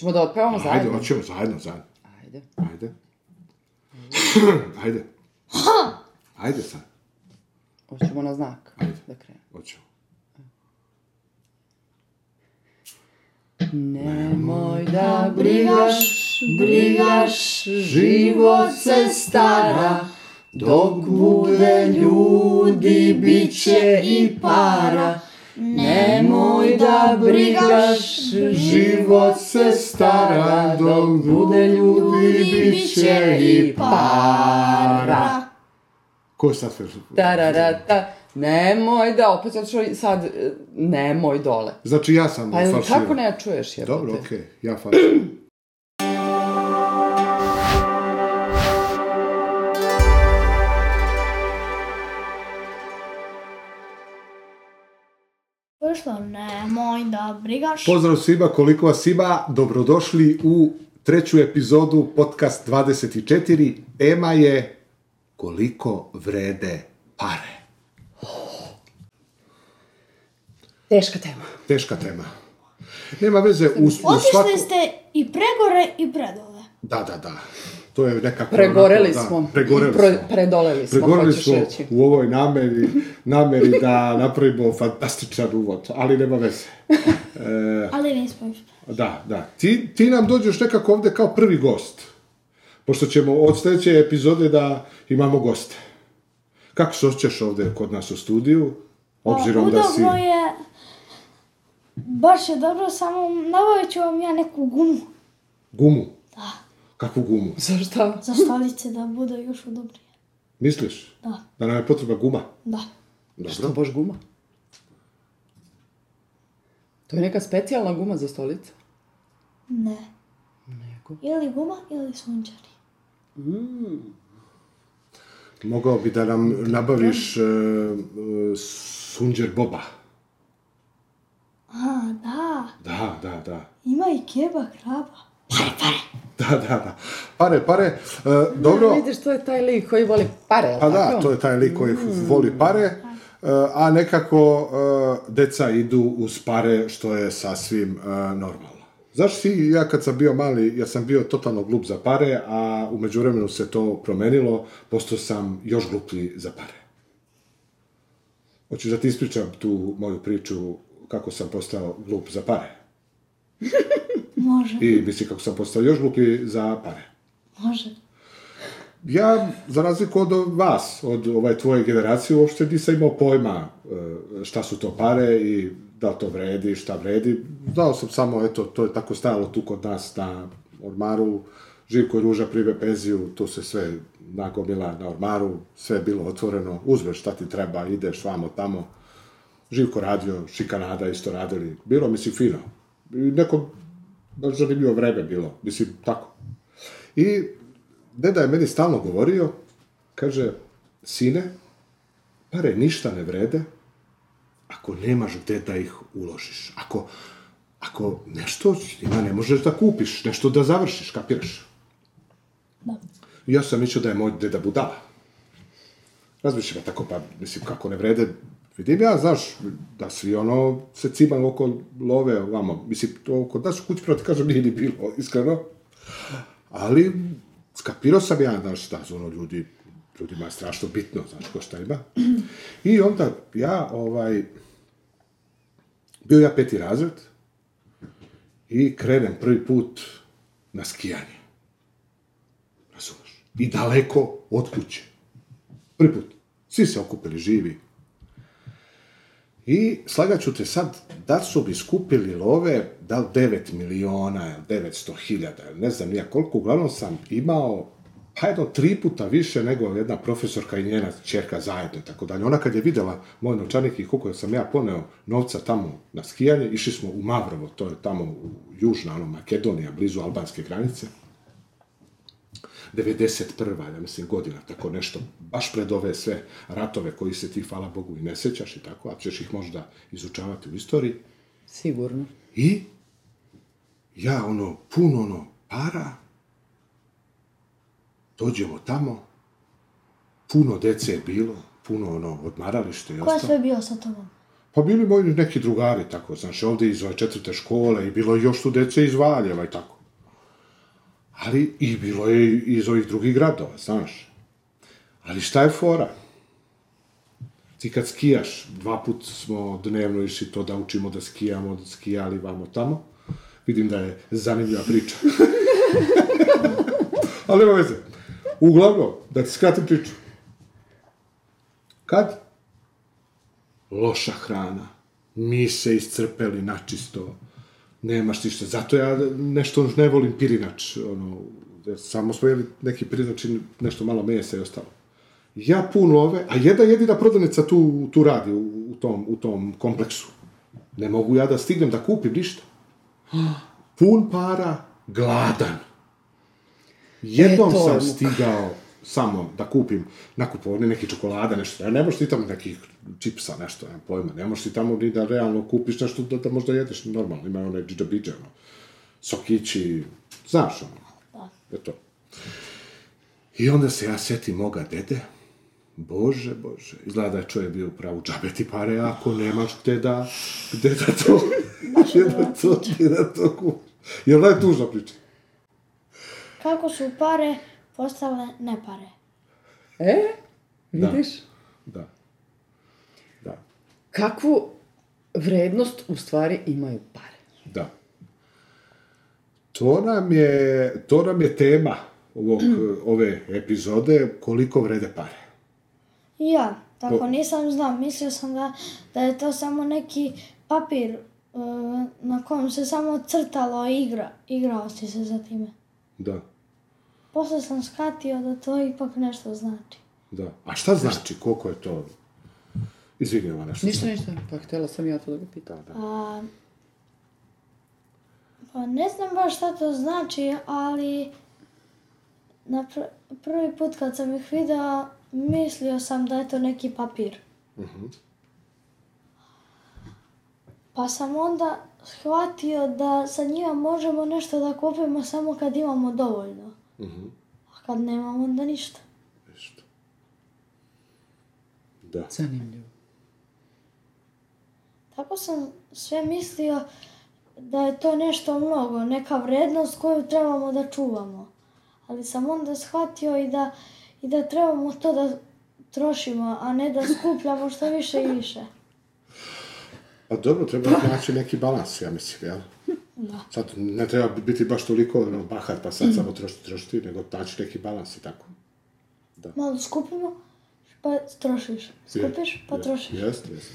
Ćemo da otpevamo Ajde, zajedno? hoćemo zajedno, zajedno. Ajde. Ajde. Ajde. Ajde sad. Hoćemo na znak. Ajde. Da krenemo. Hoćemo. Nemoj da brigaš, brigaš, život se stara, dok bude ljudi, bit će i para. Nemoj da brigaš, život se stara, dok bude ljudi, bit će i para. Ko je sad? Tararata, nemoj da, opet što sad, e, nemoj dole. Znači ja sam Pa falširao. kako ne čuješ jebote? Dobro, okej, ja falširam. Nemoj da brigaš. Pozdrav svima, koliko vas ima, dobrodošli u treću epizodu podcast 24. Tema je koliko vrede pare. Teška tema. Teška tema. Nema veze, u, u Otišli svaku... ste i pregore i predole. Da, da, da. To je nekako... Pregoreli onako, da, smo. Pregoreli I pro- smo. predoleli smo, Pregoreli hoćeš smo reći. u ovoj nameri, nameri da napravimo fantastičan uvod, ali nema veze. Ali nismo još. Da, da. Ti, ti nam dođeš nekako ovdje kao prvi gost. Pošto ćemo od sljedeće epizode da imamo goste. Kako se osjećaš ovdje kod nas u studiju? Obzirom da si... Je... Baš je dobro, samo nabavit ću vam ja neku gumu. Gumu. Da. Kakvu gumu? Zašto? Za stolice da bude još udobnije. Misliš? Da. Da nam je potrebna guma? Da. Što baš guma? To je neka specijalna guma za stolice? Ne. Nego. Ili guma ili sunčari. Mogao bi da nam nabaviš uh, sunđer boba. A, da. Da, da, da. Ima i keba kraba. Da, da, da. Pare, pare. E, dobro, Vidiš, to je taj lik koji voli pare, pa da, to je taj lik koji voli pare, e, a nekako e, deca idu uz pare, što je sasvim e, normalno. Znaš ti, ja kad sam bio mali, ja sam bio totalno glup za pare, a u međuvremenu se to promenilo, postao sam još gluplji za pare. Hoćeš da ti ispričam tu moju priču kako sam postao glup za pare? Može. I misli kako sam postao još gluplji za pare. Može. Ja, za razliku od vas, od ovaj tvoje generacije, uopšte nisam imao pojma e, šta su to pare i da to vredi, šta vredi. Znao sam samo, eto, to je tako stajalo tu kod nas na ormaru, Živko i Ruža prime penziju, tu se sve nagomila na ormaru, sve je bilo otvoreno, uzmeš šta ti treba, ideš vamo tamo. Živko radio, Šikanada isto radili, bilo mislim fino. I neko, baš zanimljivo vreme bilo, mislim, tako. I deda je meni stalno govorio, kaže, sine, pare ništa ne vrede ako nemaš gdje da ih uložiš. Ako, ako nešto s njima ne možeš da kupiš, nešto da završiš, kapiraš? Da. Ja sam mislio da je moj deda budala. Razmišljam tako, pa mislim, kako ne vrede, vidim ja, znaš, da svi ono se cimaju oko love, ovamo, mislim, to kod nas u kući, pravo ti kažem, nije ni bilo, iskreno. Ali, skapirao sam ja, znaš, da su ono ljudi, ljudima je strašno bitno, znaš, ko šta ima. I onda ja, ovaj, bio ja peti razred i krenem prvi put na skijanje. Razumeš? I daleko od kuće. Prvi put. Svi se okupili živi. I slagat ću te sad, da su bi skupili love, da li 9 miliona, ili 900 hiljada, ne znam nija koliko, uglavnom sam imao, pa jedno tri puta više nego jedna profesorka i njena čerka zajedno tako dalje. Ona kad je vidjela moj novčanik i koliko sam ja poneo novca tamo na skijanje, išli smo u Mavrovo, to je tamo u južna, ono, Makedonija, blizu albanske granice. 91. ja mislim godina, tako nešto, baš pred ove sve ratove koji se ti, hvala Bogu, i ne sjećaš i tako, a ćeš ih možda izučavati u istoriji. Sigurno. I ja ono, puno ono para, dođemo tamo, puno dece je bilo, puno ono odmaralište i Ko je ostalo. sve bio sa tobom? Pa bili moji neki drugari, tako, znaš, ovdje iz ove četvrte škole i bilo još tu dece iz Valjeva i tako. Ali i bilo je iz ovih drugih gradova, znaš. Ali šta je fora? Ti kad skijaš, dva put smo dnevno išli to da učimo da skijamo, da skijali vamo tamo. Vidim da je zanimljiva priča. Ali nema veze. Uglavnom, da ti skratim priču. Kad? Loša hrana. Mi se iscrpeli načisto. Nemaš ništa. Zato ja nešto ne volim pirinač. Ono, jer samo smo jeli neki pirinač i nešto malo mesa i ostalo. Ja pun love, a jedna jedina prodavnica tu, tu radi u, u, tom, u tom kompleksu. Ne mogu ja da stignem da kupim ništa. Pun para, gladan. Jednom E, to je sam stigao samo da kupim na kupovni neki čokolada, nešto. Ja ne možeš ti tamo nekih čipsa, nešto, nemam pojma. Ne možeš ti tamo ni da realno kupiš nešto da, da možda jedeš normalno. Ima one džidžabidže, ono. Sokići, znaš, ono. Da. to. I onda se ja sjetim moga dede, Bože, Bože, izgleda da je čovjek bio u pravu, džabe ti pare, ako nemaš gde da, gde da to, gde da to, gde da to kupiš. Jel da je tužna priča? Kako su pare postale nepare? E, vidiš? Da. Da. Kakvu vrednost u stvari imaju pare? Da. To nam je, to nam je tema ovog, ove epizode, koliko vrede pare. Ja, tako Po- nisam znao. Mislio sam da, da je to samo neki papir e, na kojem se samo crtalo i igra. Igrao si se za time. Da, Posle sam shvatio da to ipak nešto znači. da. A šta znači, koliko je to? Izvini, ovo nešto. Ništa, ništa. Pa htjela sam ja to da ga pitam. Da, da. A, pa ne znam baš šta to znači, ali na pr- prvi put kad sam ih video, mislio sam da je to neki papir. Pa sam onda shvatio da sa njima možemo nešto da kupimo samo kad imamo dovoljno. A kad nemamo, onda ništa. Ništa. Da. Zanimljivo. Tako sam sve mislio da je to nešto mnogo, neka vrednost koju trebamo da čuvamo. Ali sam onda shvatio i da, i da trebamo to da trošimo, a ne da skupljamo što više i više. Pa dobro, treba naći neki balans, ja mislim, jel? Da. Sad, ne treba biti baš toliko ono, bahat, pa sad samo trošiti, trošiti, nego naći neki balans i tako. Malo skupimo, pa trošiš. Skupiš, pa Je- trošiš. Jeste, jeste.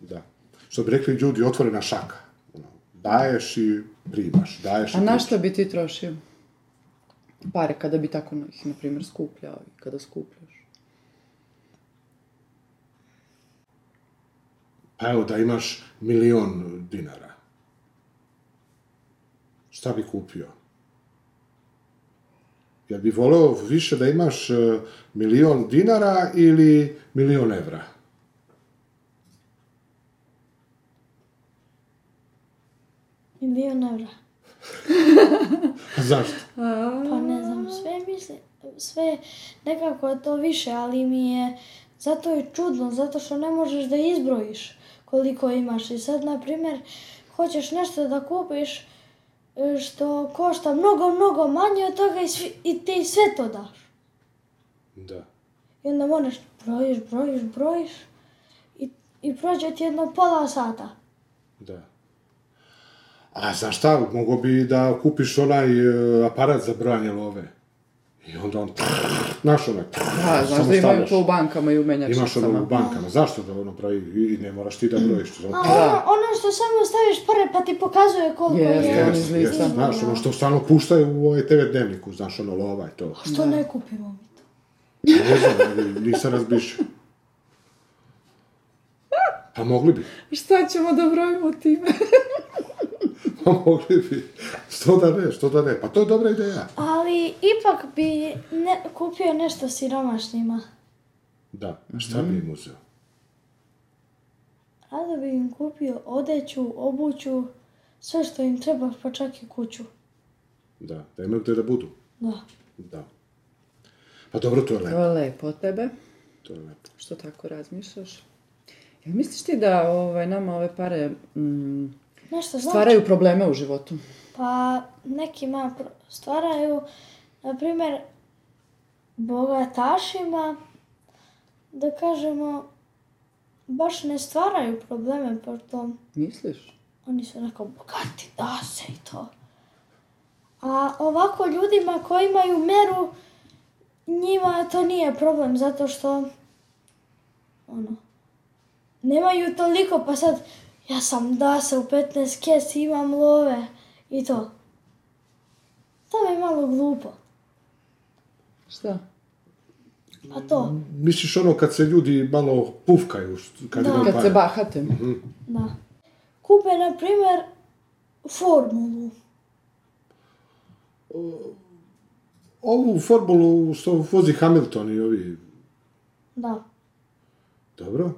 Da. Što bi rekli ljudi, otvorena šaka. Ono, daješ i primaš, daješ i A na šta bi ti trošio? Pare, kada bi tako ih, na primjer, skupljao i kada skupljaš. Pa evo, da imaš milion dinara. Šta bi kupio? Jel bi voleo više da imaš e, milion dinara ili milion evra? Milion evra. Zašto? Pa ne znam, sve mislim, sve nekako je to više, ali mi je, zato je čudno, zato što ne možeš da izbrojiš koliko imaš. I sad, na primjer, hoćeš nešto da kupiš što košta mnogo, mnogo manje od toga i, svi, i ti sve to daš. Da. I onda moraš brojiš, brojiš, brojiš i, i prođe ti jedno pola sata. Da. A znaš šta, mogo bi da kupiš onaj e, aparat za brojanje love. I onda on, znaš onaj, Da, znaš da imaju to u bankama i u Imaš menjačnicama. ono u bankama, zašto da ono broji i ne moraš ti da brojiš. A To- ono, ono što samo staviš pare pa ti pokazuje koliko Jeste, je. Jes, jes, znaš, ono što stalno puštaju u ovaj TV dnevniku, znaš, ono lova i to. Što ne kupimo mi to? Ne znam, nisam razmišljao. Pa mogli bi, Šta ćemo da brojimo time? pa mogli bi. Što da ne, što da ne, pa to je dobra ideja. Ali ipak bi ne, kupio nešto siromašnima. Da, a šta bi im uzeo? Rado bi im kupio odeću, obuću, sve što im treba, pa čak i kuću. Da, da imaju gdje da budu. Da. Da. Pa dobro, to je To lepo, je lepo od tebe, to je lepo. što tako razmišljaš. Jel misliš ti da ovaj, nama ove pare mm, Nešto znači. stvaraju probleme u životu? Pa nekima stvaraju, na primjer, bogatašima, da kažemo, baš ne stvaraju probleme po tom. Misliš? Oni su neko bogati, da se i to. A ovako ljudima koji imaju meru, njima to nije problem, zato što, ono, nemaju toliko, pa sad, ja sam da se u 15 kesi, imam love i to. To mi je malo glupo. Šta? Pa to, Misliš ono kad se ljudi malo pufkaju, kad Da. Kad se bahate. da. Kupe, na primjer, formulu. Ovu formulu što vozi Hamilton i ovi... Da. Dobro.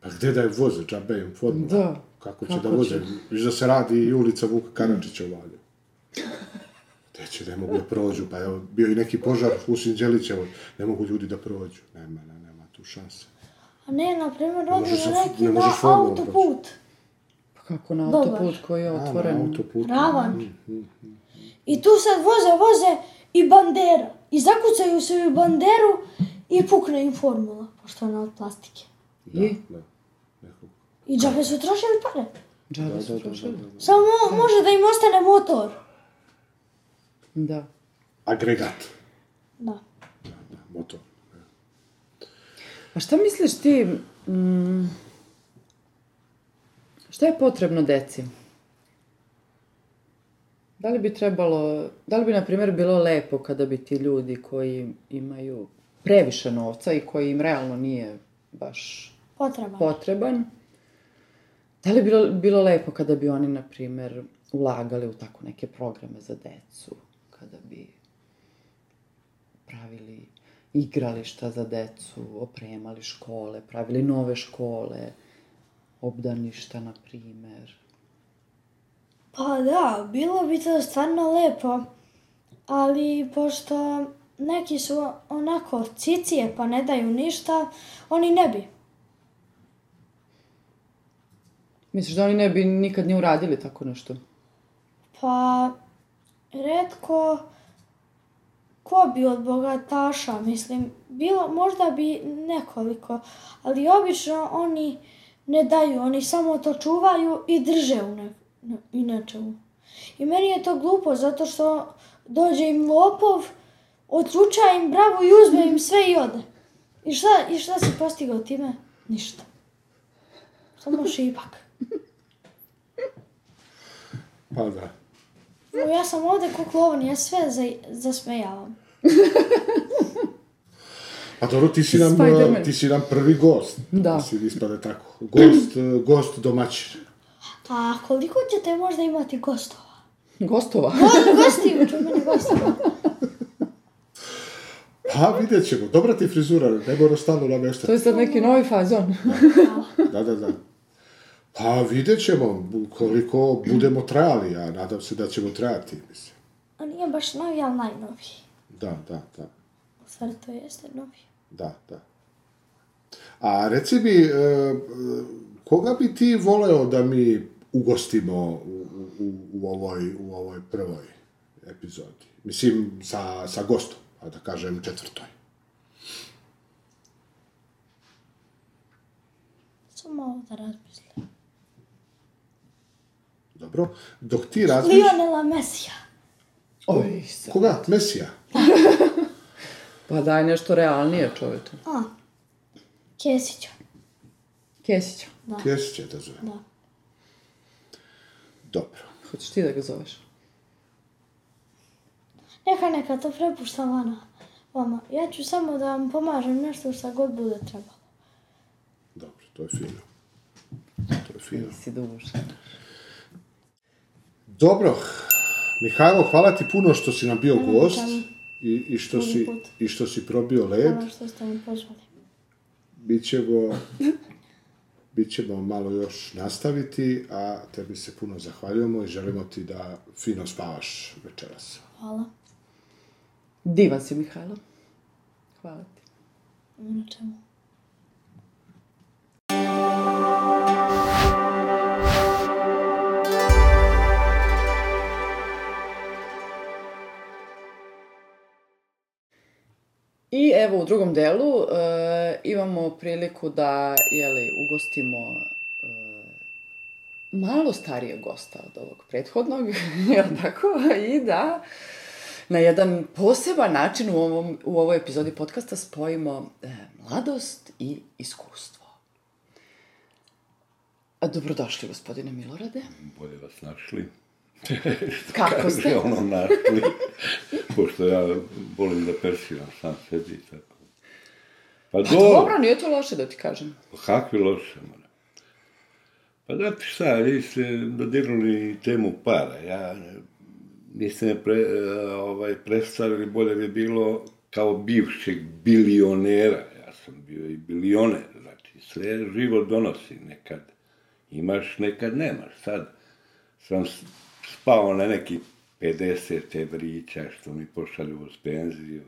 Pa gdje da je voze, džabe im formula? Da. Kako će Kako da voze? Viš da se radi i ulica Vuka Karadžića u Valju. Gdje će da ne mogu da prođu? Pa evo, bio i neki požar u Sinđelićevo, ne mogu ljudi da prođu. Nema, ne, nema tu šanse. A ne, na primjer, možeš odi sa- na neki ne na autoput. Pa kako na Dobar. autoput koji je A, na otvoren? autoputu. Ravan. I tu sad voze, voze i bandera. I zakucaju se u banderu i pukne im formula, pošto je ona od plastike. Da, I? da. I džabe su trošili pare. Džabe Da, su da, da, trošili. Samo mo- može da im ostane motor. Da. Agregat. Da. Da, da, motor. A šta misliš ti, mm, šta je potrebno deci? Da li bi trebalo, da li bi, na primjer, bilo lepo kada bi ti ljudi koji imaju previše novca i koji im realno nije baš Potreba. potreban, da li bi bilo, bilo lepo kada bi oni, na primjer, ulagali u tako neke programe za decu, kada bi pravili igrališta za decu, opremali škole, pravili nove škole, obdaništa, na primjer. Pa da, bilo bi to stvarno lepo. Ali pošto neki su onako cicije pa ne daju ništa, oni ne bi. Misliš da oni ne bi nikad ni uradili tako nešto? Pa, redko ko bi od bogataša, mislim, bilo, možda bi nekoliko, ali obično oni ne daju, oni samo to čuvaju i drže u ne, ne, i nečemu. I meni je to glupo, zato što dođe im lopov, otruča im bravu i uzme im sve i ode. I šta, i šta si postigao time? Ništa. Samo šipak. Pa da. Evo, Ja sam ovdje ko klovn, ja sve za, zasmejavam. Pa dobro, ti si nam, Spider-Man. ti si nam prvi gost. Da. Mislim, ispada tako. Gost, gost domaćin. A koliko ćete možda imati gostova? Gostova. Go- Gostiju, ću meni gostova. Pa vidjet ćemo. Dobra ti frizura, ne moraš stalno To nameštati. je sad neki novi fazon. Da, da, da. Pa vidjet ćemo koliko budemo trajali, a nadam se da ćemo trajati, mislim. A nije baš novi, ali najnoviji. Da, da, da. U stvari to jeste novi. Da, da. A reci mi, e, e, koga bi ti voleo da mi ugostimo u, u, u, ovoj, u ovoj prvoj epizodi? Mislim, sa, sa gostom, a da kažem četvrtoj. Samo ovo da razmislim. Dobro? Dok ti razmišljaš... Lionela Mesija. Oj, sad. Koga? Mesija? Pa daj nešto realnije čoveče. A, Kesića. Kesića. Kjesić će da zove. Da. Dobro. Hoćeš ti da ga zoveš? Neka, neka, to prepuštam vama. vama. Ja ću samo da vam pomažem nešto šta god bude trebalo. Dobro, to je fino. To je fino. Si duša. Dobro. Mihajlo, hvala ti puno što si nam bio gost čemu. i, i, što Drugi si, put. i što si probio led. Hvala što ste me pozvali. Bićemo, bićemo malo još nastaviti, a tebi se puno zahvaljujemo i želimo ti da fino spavaš večeras. Hvala. Divan si, Mihajlo. Hvala ti. Na čemu? I evo u drugom delu e, imamo priliku da jeli, ugostimo e, malo starijeg gosta od ovog prethodnog, jel tako? I da na jedan poseban način u, ovom, u ovoj epizodi podcasta spojimo e, mladost i iskustvo. A, dobrodošli, gospodine Milorade. Bolje vas našli. Kako ste? Kaže ono našli. Pošto ja volim da persiram sam sebi i tako. Pa, Pa dobro, nije to loše da ti kažem. Kakvi loše, mora. Pa znate šta, vi ste dodirnuli temu para. Ja, niste me pre, ovaj, predstavili, bolje bi bilo kao bivšeg bilionera. Ja sam bio i bilioner, znači sve život donosi nekad. Imaš, nekad nemaš. Sad sam spao na neki 50 evrića što mi pošalju uz penziju.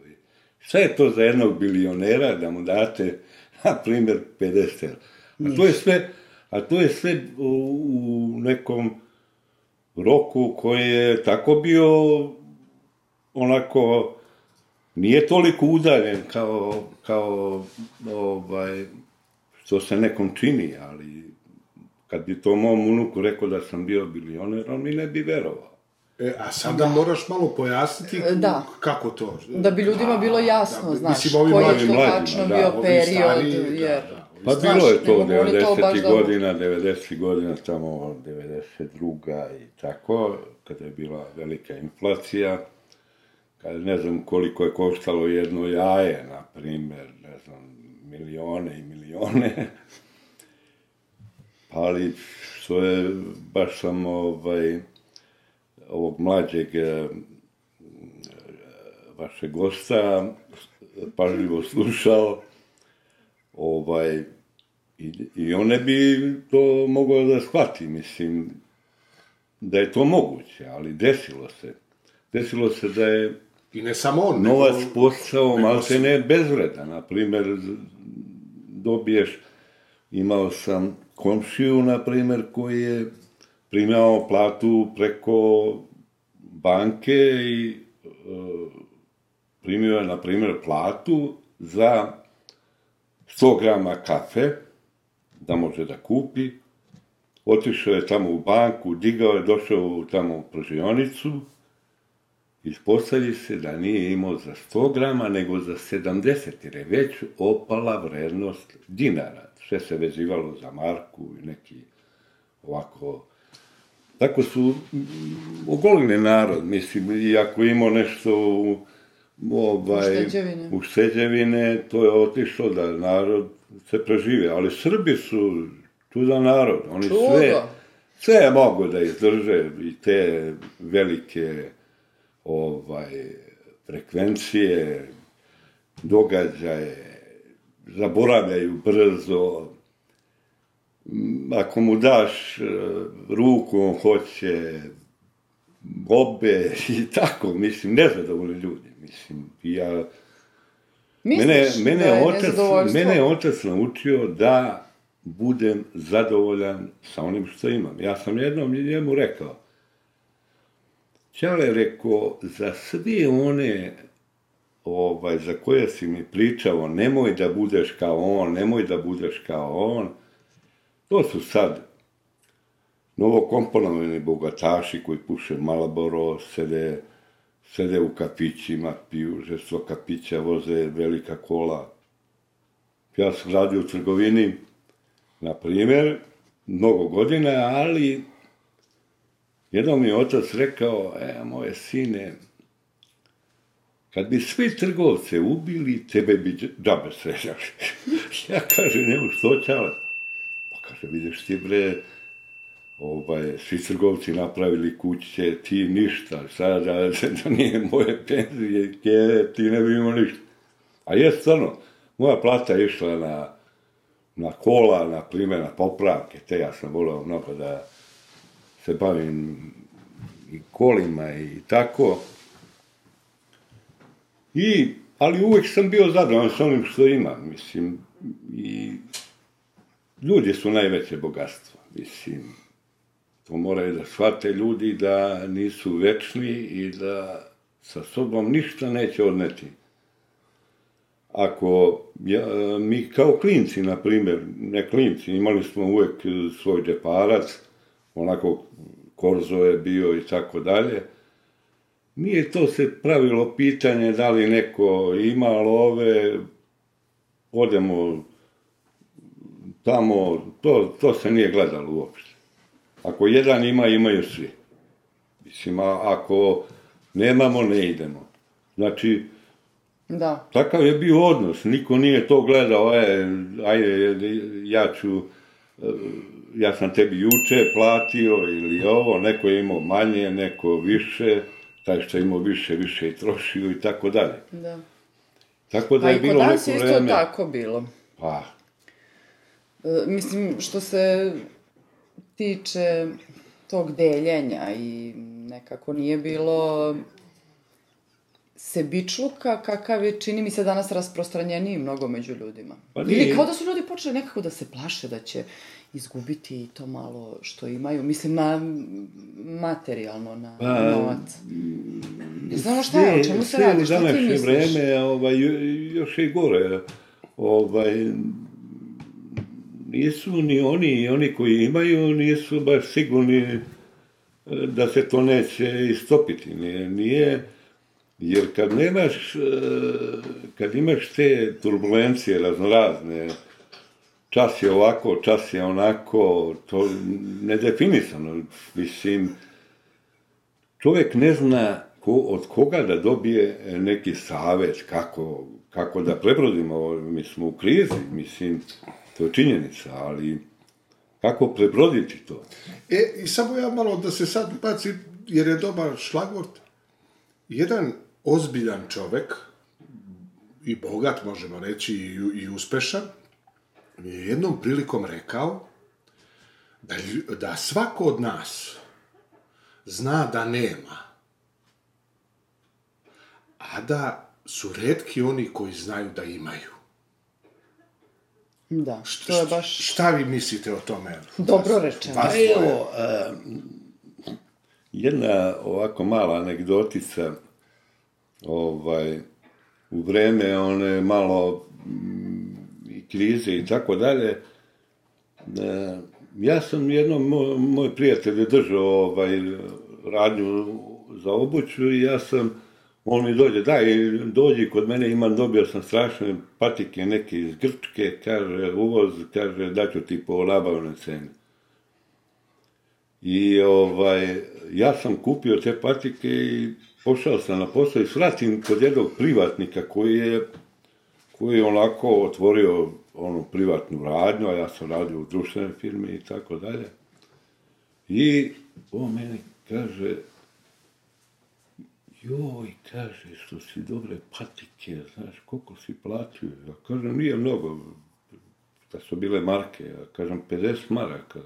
Šta je to za jednog bilionera da mu date, na primjer, 50 evra? A to je sve, a to je sve u, u nekom roku koji je tako bio onako nije toliko udaljen kao, kao ovaj, što se nekom čini, ali kad bi to mom unuku rekao da sam bio bilioner, on mi ne bi verovao. E, a sada moraš malo pojasniti E, da. kako to. Da bi ljudima bilo jasno, da, znaš, mislim, koji je to tačno da, bio period, stariji, da, jer... da, ovi Pa Znaš, bilo je to ne mogu oni to baš 90. da- godina, 90. godina, tamo 92. i tako, kada je bila velika inflacija, kada ne znam koliko je koštalo jedno jaje, na primjer, ne znam, milione i milione. Ali, što je, baš sam ovaj, ovog mlađeg eh, vašeg gosta pažljivo slušao, ovaj, i, i on ne bi to mogao da shvati, mislim, da je to moguće, ali desilo se. Desilo se da je I ne samo on, novac nego- postao nego- maltene bezvredan. Na primer, dobiješ, imao sam komšiju, na primer, koji je primao platu preko banke i e, primio je, na primer, platu za 100 grama kafe, da može da kupi, otišao je tamo u banku, digao je, došao u tamo u pržionicu, ispostavi se da nije imao za 100 grama, nego za 70, jer je već opala vrednost dinara. Sve se vezivalo za marku i neki ovako... Tako su ogoline narod, mislim, i ako imao nešto u, ovaj, Ušteđevine. ušteđevine, to je otišlo da narod se prežive. Ali Srbi su čudan narod, oni Čudo. sve, sve mogu da izdrže i te velike ovaj, frekvencije, događaje, zaboravljaju brzo, ako mu daš e, ruku, on hoće obe i tako, mislim, nezadovoljni ljudi, mislim, ja, Misliš mene, mene, da je je otac, mene otac naučio da budem zadovoljan sa onim što imam. Ja sam jednom njemu rekao, Ćale rekao, za sve one ovaj, za koje si mi pričao, nemoj da budeš kao on, nemoj da budeš kao on, to su sad novokomponovani bogataši koji puše Malboro, sede, sede u kafićima, piju žestvo kapića, voze velika kola. Ja sam radio u trgovini, na primjer, mnogo godina, ali jednom mi je otac rekao, e, moje sine, kad bi svi trgovce ubili, tebe bi dž- džabe sređali. ja kaže, nemo što ćale? Pa kaže, vidiš ti bre, ovaj, svi trgovci napravili kuće, ti ništa, sada da, da nije moje penzije, ke, ti ne bi imao ništa. A je stvarno, moja plata je išla na, na kola, na primjer, na popravke, te ja sam volio mnogo da se bavim i kolima i tako. I, ali uvek sam bio zadovoljan sa onim što imam, mislim, i ljudi su najveće bogatstvo, mislim. To moraju da shvate ljudi da nisu večni i da sa sobom ništa neće odneti. Ako ja, mi kao klinci, na primjer, ne klinci, imali smo uvek svoj džeparac, onako korzo je bio i tako dalje, nije to se pravilo pitanje da li neko ima love, odemo tamo, to, to se nije gledalo uopšte. Ako jedan ima, imaju svi. Mislim, a ako nemamo, ne idemo. Znači, Da. takav je bio odnos, niko nije to gledao, e, ajde, ja ću, e, ja sam tebi juče platio ili ovo, neko je imao manje, neko više, taj što je imao više, više je trošio i tako dalje. Da. Tako da Pa je i kod bilo nas neko je isto vreme. tako bilo. Pa, mislim, što se tiče tog deljenja i nekako nije bilo sebičluka kakav je, čini mi se, danas rasprostranjeniji mnogo među ljudima. Pa Ili nije. kao da su ljudi počeli nekako da se plaše da će izgubiti to malo što imaju. Mislim, na materijalno, na Pa, novac. Ne znamo šta je, o čemu se radi, u šta ti današnje misliš? vreme, ovaj, još je i gore. Ovaj, nisu ni oni, i oni koji imaju, nisu baš sigurni e, da se to neće istopiti. Nije, nije jer kad nemaš, e, kad imaš te turbulencije raznorazne, čas je ovako, čas je onako, to nedefinisano. Mislim, čovjek ne zna ko, od koga da dobije neki savet, kako, kako da prebrodimo, mi smo u krizi, mislim, to je činjenica, ali kako prebroditi to? E, i samo ja malo da se sad bacim, jer je dobar šlagvort. Jedan ozbiljan čovek, i bogat možemo reći, i, i uspešan, je jednom prilikom rekao da, da svako od nas zna da nema, a da su redki oni koji znaju da imaju. Da, Š- to je baš Šta vi mislite o tome? dobro rečeno. Vas Pa evo, jedna ovako mala anegdotica, ovaj, u vreme one malo mm, i krize i tako dalje, ja sam jednom, moj, moj prijatelj je držao ovaj, radnju za obuću i ja sam, on mi dođe, daj, dođi kod mene, imam, dobio sam strašne patike neke iz Grčke, kaže, uvoz, kaže, daću ti po nabavnoj ceni. I ovaj, ja sam kupio te patike i pošao sam na posao i svratim kod jednog privatnika koji je, koji je onako otvorio onu privatnu radnju, a ja sam radio u društvenoj firmi i tako dalje. I on meni kaže, joj, kaže, što si dobre patike, znaš, koliko si platio? Ja kažem, nije mnogo, da su bile marke, ja kažem, 50 maraka.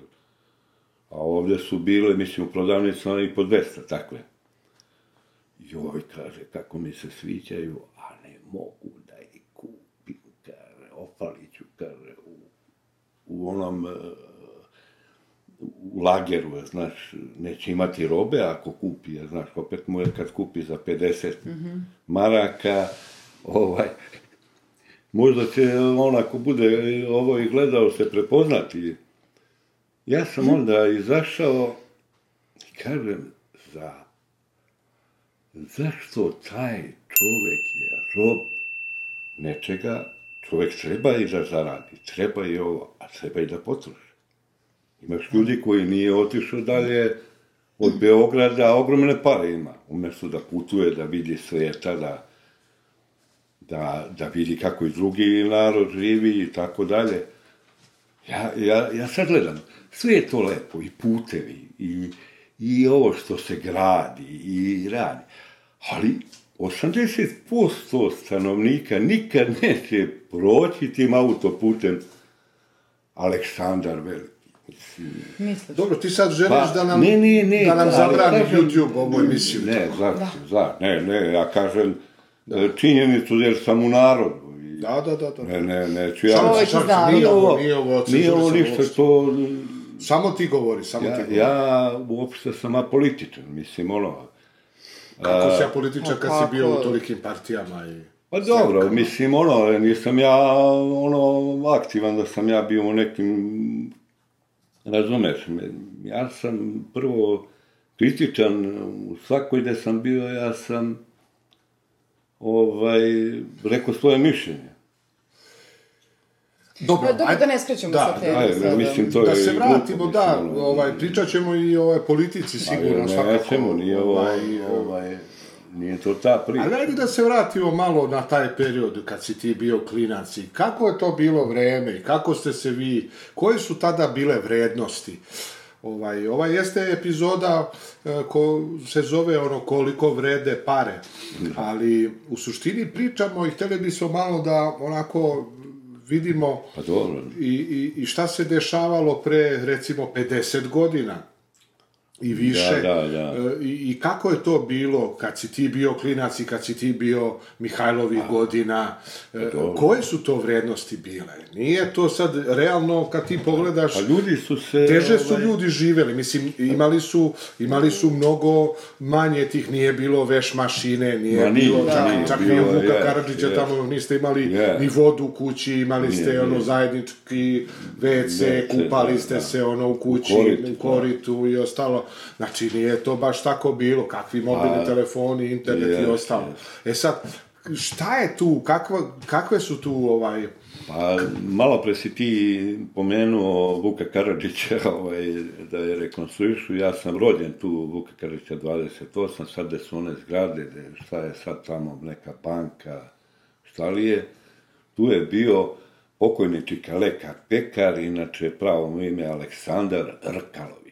A ovdje su bile, mislim, u prodavnicama i po 200, takve. Joj, kaže, kako mi se sviđaju, a ne mogu da ih kupim, kaže, opalit kaže, u, u onom, e, u lageru, znaš, neće imati robe ako kupi, jer, znaš, opet mu je kad kupi za 50 maraka, ovaj, možda će on ako bude ovo i gledao se prepoznati. Ja sam onda izašao i kažem, za, zašto taj čovek je rob nečega, čovek treba i da zaradi, treba i ovo, a treba i da potroši. Imaš ljudi koji nije otišao dalje od Beograda, ogromne pare ima. Umesto da putuje, da vidi sveta, da, da, da vidi kako i drugi narod živi i tako dalje. Ja, ja, ja sad gledam, sve je to lepo, i putevi, i, i ovo što se gradi, i radi. Ali 80% stanovnika nikad neće proći tim autoputem Aleksandar Veliki. Mislim, Misliš? Dobro, ti sad želiš Pa, da nam, ne, ne, ne, da nam ali zabrani kažem- YouTube ovu emisiju. Ne, za, za, ne, ne, ja kažem e, činjenicu jer sam u narodu i Da, da, da, da. Ne, ne, neću ja. Čovjek se, zna. nije ovo, nije ovo nije ovo ništa uopšte. to... Samo ti govori, samo ti Ja, govori. ja uopšte sam apolitičan, mislim, ono... Kako si ja političar kad si bio u tolikim partijama i... Pa dobro, mislim, ono, nisam ja, ono, aktivan da sam ja bio u nekim, razumeš, me- ja sam prvo kritičan u svakoj gde sam bio, ja sam, ovaj, rekao svoje mišljenje. Dobro, dobro da ne skrećemo da, sa teme. Ajde, sada. mislim, to da je se glupo, vratimo, mislim, da, ono, ovaj, pričat ćemo i o ovoj politici sigurno, ne, svakako. nećemo, nije ovo, Ovaj, ovaj, nije to ta priča. Ali ajde da se vratimo malo na taj period kad si ti bio klinac i kako je to bilo vreme i kako ste se vi, koje su tada bile vrednosti? Ovaj, ovaj jeste epizoda e, ko se zove ono koliko vrede pare, ali u suštini pričamo i hteli bismo malo da onako vidimo Pa dobro, i, i, i šta se dešavalo pre recimo 50 godina i više. Da, da, da. E, I, I kako je to bilo kad si ti bio klinac i kad si ti bio Mihajlovi godina? E, dobro. koje su to vrednosti bile? Nije to sad realno kad ti pogledaš... pa ljudi su se... Teže su ovaj, ljudi živeli, mislim, imali su, imali su mnogo manje tih, nije bilo veš mašine, nije Ma nije, bilo, čak, nije, čak bilo ni u Vuka je, Karadžića je. tamo niste imali Je. ni vodu u kući, imali ste Nije, ono nije. zajednički WC, kupali da, ste da. se ono u kući, U koritu, u da. koritu i ostalo. Znači, nije to baš tako bilo, kakvi mobilni A, telefoni, internet i jest, ostalo. E sad, šta je tu, kakva, kakve su tu ovaj, Pa, malo pre si ti pomenuo Vuka Karadžića, ovaj, da je rekonstruišu, ja sam rođen tu Vuka Karadžića 28, sad gde su one zgrade, gde, šta je sad tamo, neka banka, šta li je, tu je bio pokojni Čikaleka Pekar, inače pravo mu ime Aleksandar Rkalović.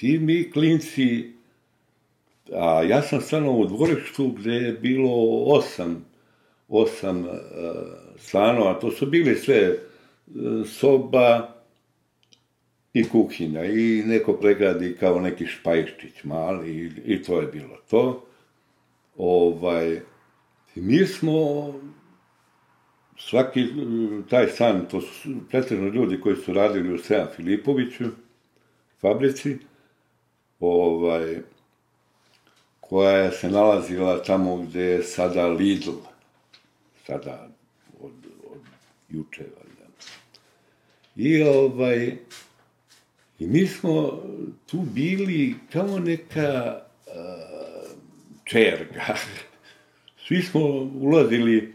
I mi klinci, a ja sam stanovao u dvorištu gde je bilo osam osam uh, stanova, to su bili sve e, soba i kuhinja i neko pregradi kao neki špajščić mali i, i to je bilo to. Ovaj, mi smo svaki e, taj stan, to su pretežno ljudi koji su radili u Sejan Filipoviću, fabrici, ovaj, koja je se nalazila tamo gde je sada Lidl, sada od, od juče, valjda. I ovaj, i mi smo tu bili kao neka uh, čerga. Svi smo ulazili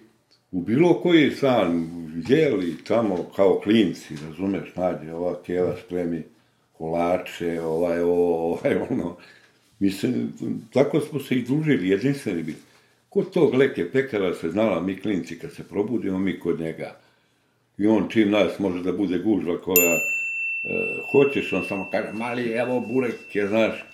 u bilo koji stan, jeli tamo kao klinci, razumeš, nađe ova keva spremi kolače, ovaj ovaj ono. Mislim, tako smo se i družili, jedinstveni bili. Kod tog leke pekara se znala, mi klinci kad se probudimo, mi kod njega. I on čim nas može da bude gužva koja e, hoćeš, on samo kaže, mali, evo burek je, znaš.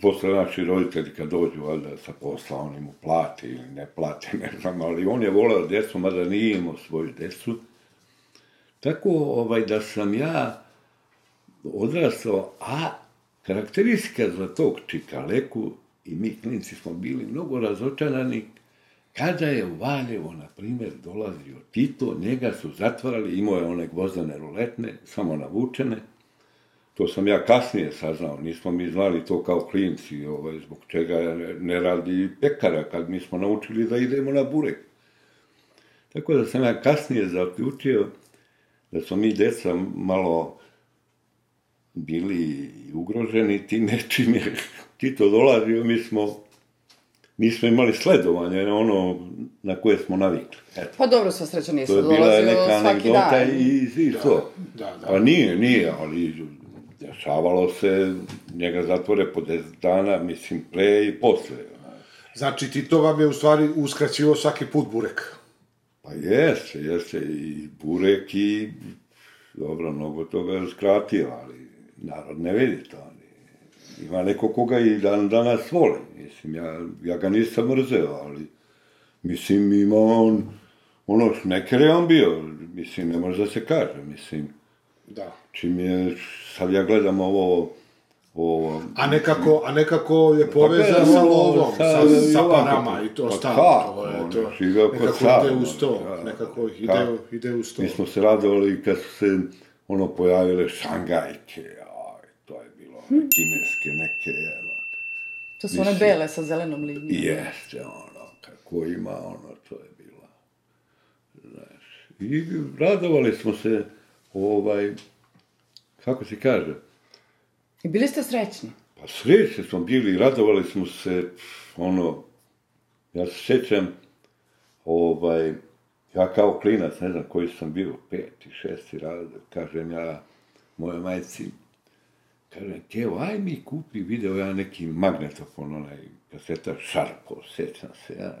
Posle naši roditelji kad dođu, valjda, sa posla, oni mu plate ili ne plate, ne znam, ali on je volao decu, mada nije imao svoju decu. Tako, ovaj, da sam ja odrastao, a karakteristika za tog čikaleku i mi klinci smo bili mnogo razočarani kada je u Valjevo, na primjer, dolazio Tito, njega su zatvarali, imao je one gvozdane ruletne, samo navučene, to sam ja kasnije saznao, nismo mi znali to kao klinci, ovaj, zbog čega ne, radi pekara, kad mi smo naučili da idemo na burek. Tako da sam ja kasnije zaključio da smo mi deca malo bili ugroženi tim nečim je Tito dolazio, mi smo nismo imali sledovanje, ono na koje smo navikli. Eto, Pa dobro, sva sreća nije to se je bila dolazio neka svaki anegdota dan. i, i to. da, da. Pa nije, nije, ali dešavalo se, njega zatvore po 10 dana, mislim, pre i posle. Znači, ti to vam je u stvari uskraćivo svaki put burek. Pa jeste, jeste i burek i dobro, mnogo toga je skratio, ali narod ne vidi to. Ali ima neko koga i dan danas voli. Mislim, ja, ja ga nisam mrzeo, ali mislim, ima on, ono, šmeker je on bio, mislim, ne može da se kaže, mislim, Da. čim je, sad ja gledam ovo, ovo, A nekako, a nekako je povezan Pa, sa ono, lovom, sa sa, sa parama i to Pa ostalo. kako, to je to. Nekako Save, ide uz to, da. nekako ide, ide uz to. Mi smo se radovali kad su se ono pojavile šangajke, kineske neke, evo. To su one Mislim. bele sa zelenom linijom. Jeste, ono, kako ima, ono, to je bilo. Znaš, i radovali smo se, ovaj, kako se kaže, I bili ste srećni. Pa srećni smo bili, radovali smo se, ono, ja se sjećam, ovaj, ja kao klinac, ne znam koji sam bio, peti, šesti razred, kažem ja moje majci, kažem, Kevo, aj mi kupi video ja neki magnetofon, onaj kaseta Šarpo, sjećam se, ja,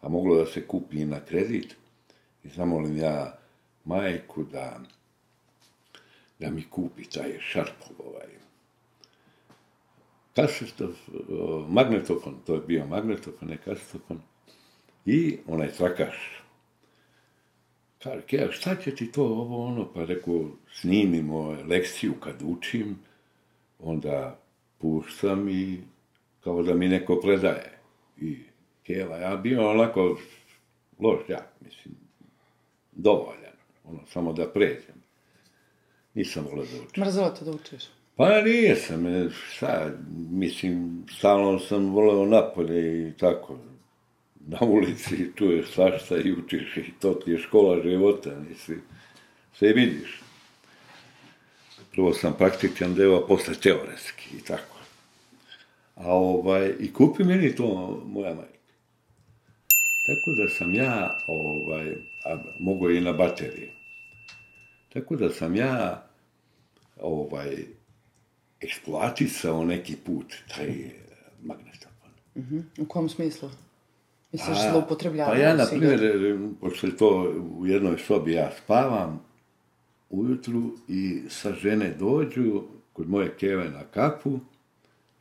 a moglo da se kupi i na kredit, i zamolim ja majku da, da mi kupi taj Šarpov, ovaj, kasetov, magnetofon, to je bio magnetofon, ne kasetofon, i onaj trakaš. Kaže, šta će ti to, ovo, ono, pa rekao, snimimo lekciju kad učim, onda puštam i kao da mi neko predaje. I Keva, ja bio onako loš jak, mislim, dovoljan, ono, samo da pređem. Nisam volio da učim. Mrzelo te da učiš. Pa nije sam, e, šta, mislim, stalno sam voleo napolje i tako. Na ulici čuješ svašta i učiš i to ti je škola života, mislim, sve vidiš. Prvo sam praktičan deo, a posle teoretski i tako. A ovaj, i kupi meni to moja majka. Tako da sam ja, ovaj, a mogu i na bateriji. Tako da sam ja, ovaj, eksploatisao neki put taj magnetofon. Mhm. U kom smislu? Misliš zloupotrebljavao Pa ja, na primjer, pošto je to u jednoj sobi ja spavam ujutru i sa žene dođu kod moje keve na kapu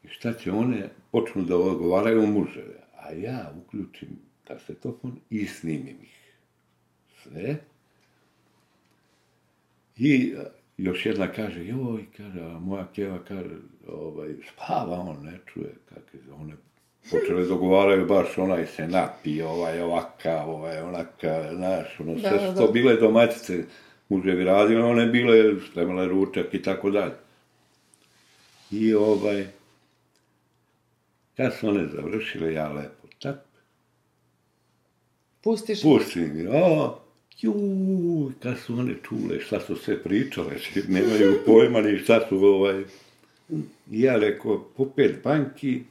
i šta će one, počnu da odgovaraju muževe, a ja uključim kasetofon i snimim ih. Sve. I a, još jedna kaže, joj, kaže, a moja keva kaže, ovaj, spava on, ne čuje, kakve, one počele dogovaraju baš onaj se napi, ovaj ovaka, ovaj onaka, znaš, ono, sve Da, su da, da. bile domaćice, muževi radili, one bile, spremale ručak i tako dalje. I ovaj, kad su one završile, ja lepo, tap, Pustiš? pustim, o, juj, kad su one čule šta su sve pričale, nemaju pojma ni šta su, ovaj, i ja rekao, po pet banki,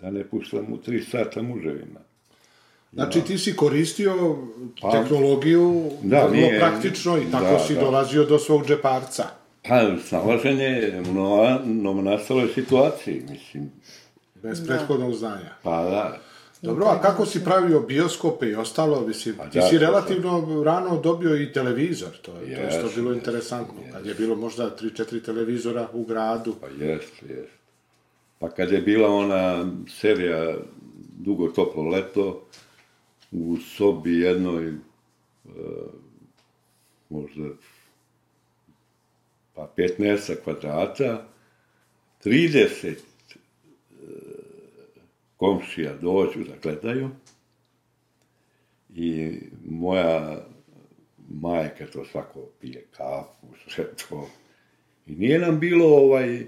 da ne puštam u tri sata muževima. Znači ti si koristio Pa, tehnologiju da, vrlo nije- praktično i tako da, si da. dolazio do svog džeparca. Pa, snalaženje u nova, novonastaloj situaciji, mislim, Bez prethodnog znanja. pa da. Dobro, a kako si pravio bioskope i ostalo, mislim, ti da, si to relativno rano dobio i televizor, to, je to je isto bilo jesam, interesantno, kad je bilo možda 3-4 televizora u gradu. Pa jest, jest. Pa kad je bila ona serija Dugo toplo leto, u sobi jednoj, e, možda pa 15 kvadrata, 30 e, komšija dođu da gledaju i moja majka to svako pije kafu, sve to. I nije nam bilo ovaj,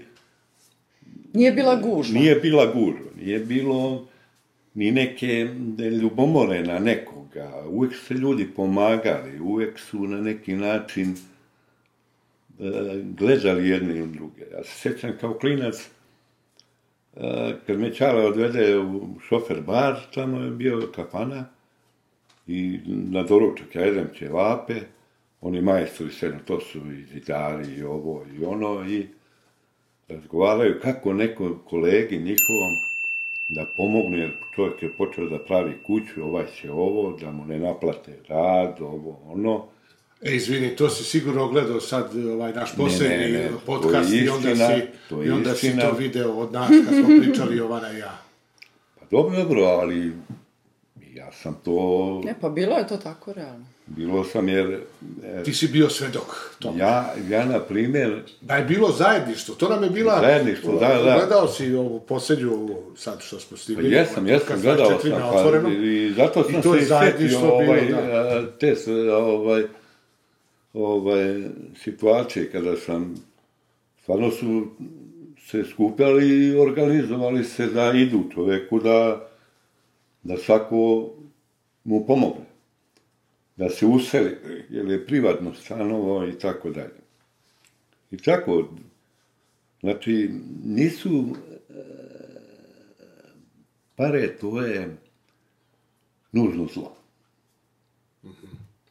Nije bila gužva. nije bila gužva, nije bilo ni neke ljubomore na nekoga. Uvijek su se ljudi pomagali, uvijek su na neki način e, gledali jedni u druge. Ja se sjećam kao klinac, e, kad me Čale odvede u šofer bar, tamo je bio kafana i na doručak ja jedem ćevape, oni majstori sve, to su i zidari i ovo i ono i razgovaraju kako neko kolegi njihovom da pomogne, jer čovjek je počeo da pravi kuću, ovaj će ovo, da mu ne naplate rad, ovo, ono. E, izvini, to si sigurno gledao sad ovaj naš posljednji podcast i onda si, to i onda si to video od nas kad smo pričali Jovana i ja. Pa dobro, dobro, ali ja sam to, Ne, pa bilo je to tako realno. Bilo sam jer, e, Ti si bio svedok tome. ja, ja na primjer, Da je bilo zajedništvo, to nam je bila... Zajedništvo, da, da. Gledao si ovu posljednju, ovu, sad što smo Pa stigli. jesam, jesam, podcast gledao 24 sam, pa, i zato sam I to se je i setio zajedništvo bilo, ovaj, da. a, te ovaj, ovaj, situacije kada sam, stvarno su se skupljali i organizovali se da idu čoveku, da, da svako mu pomogne. Da se useli, jer je privatno stanovo i tako dalje. I tako, znači, nisu pare to je nužno zlo.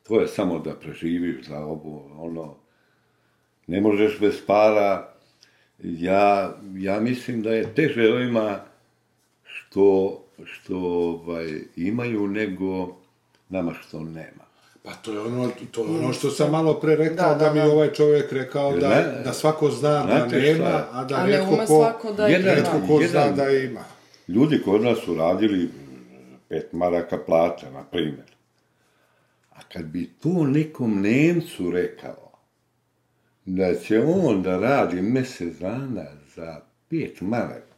To je samo da preživiš za ovo, ono, ne možeš bez para. Ja, ja mislim da je teže ovima što, što ovaj, imaju nego nama što nema. Pa to je ono, to je ono što sam malo pre rekao, da, Da, da, mi da. ovaj čovjek rekao da, Ne, da svako zna da nema, šta? a da ume ko, da Jedan- ima. rijetko ko zna jedan- da ima. Ljudi kod nas su radili pet maraka plata, na primjer. A kad bi to nekom Nemcu rekao, da će on da radi mjesec dana za pet maraka,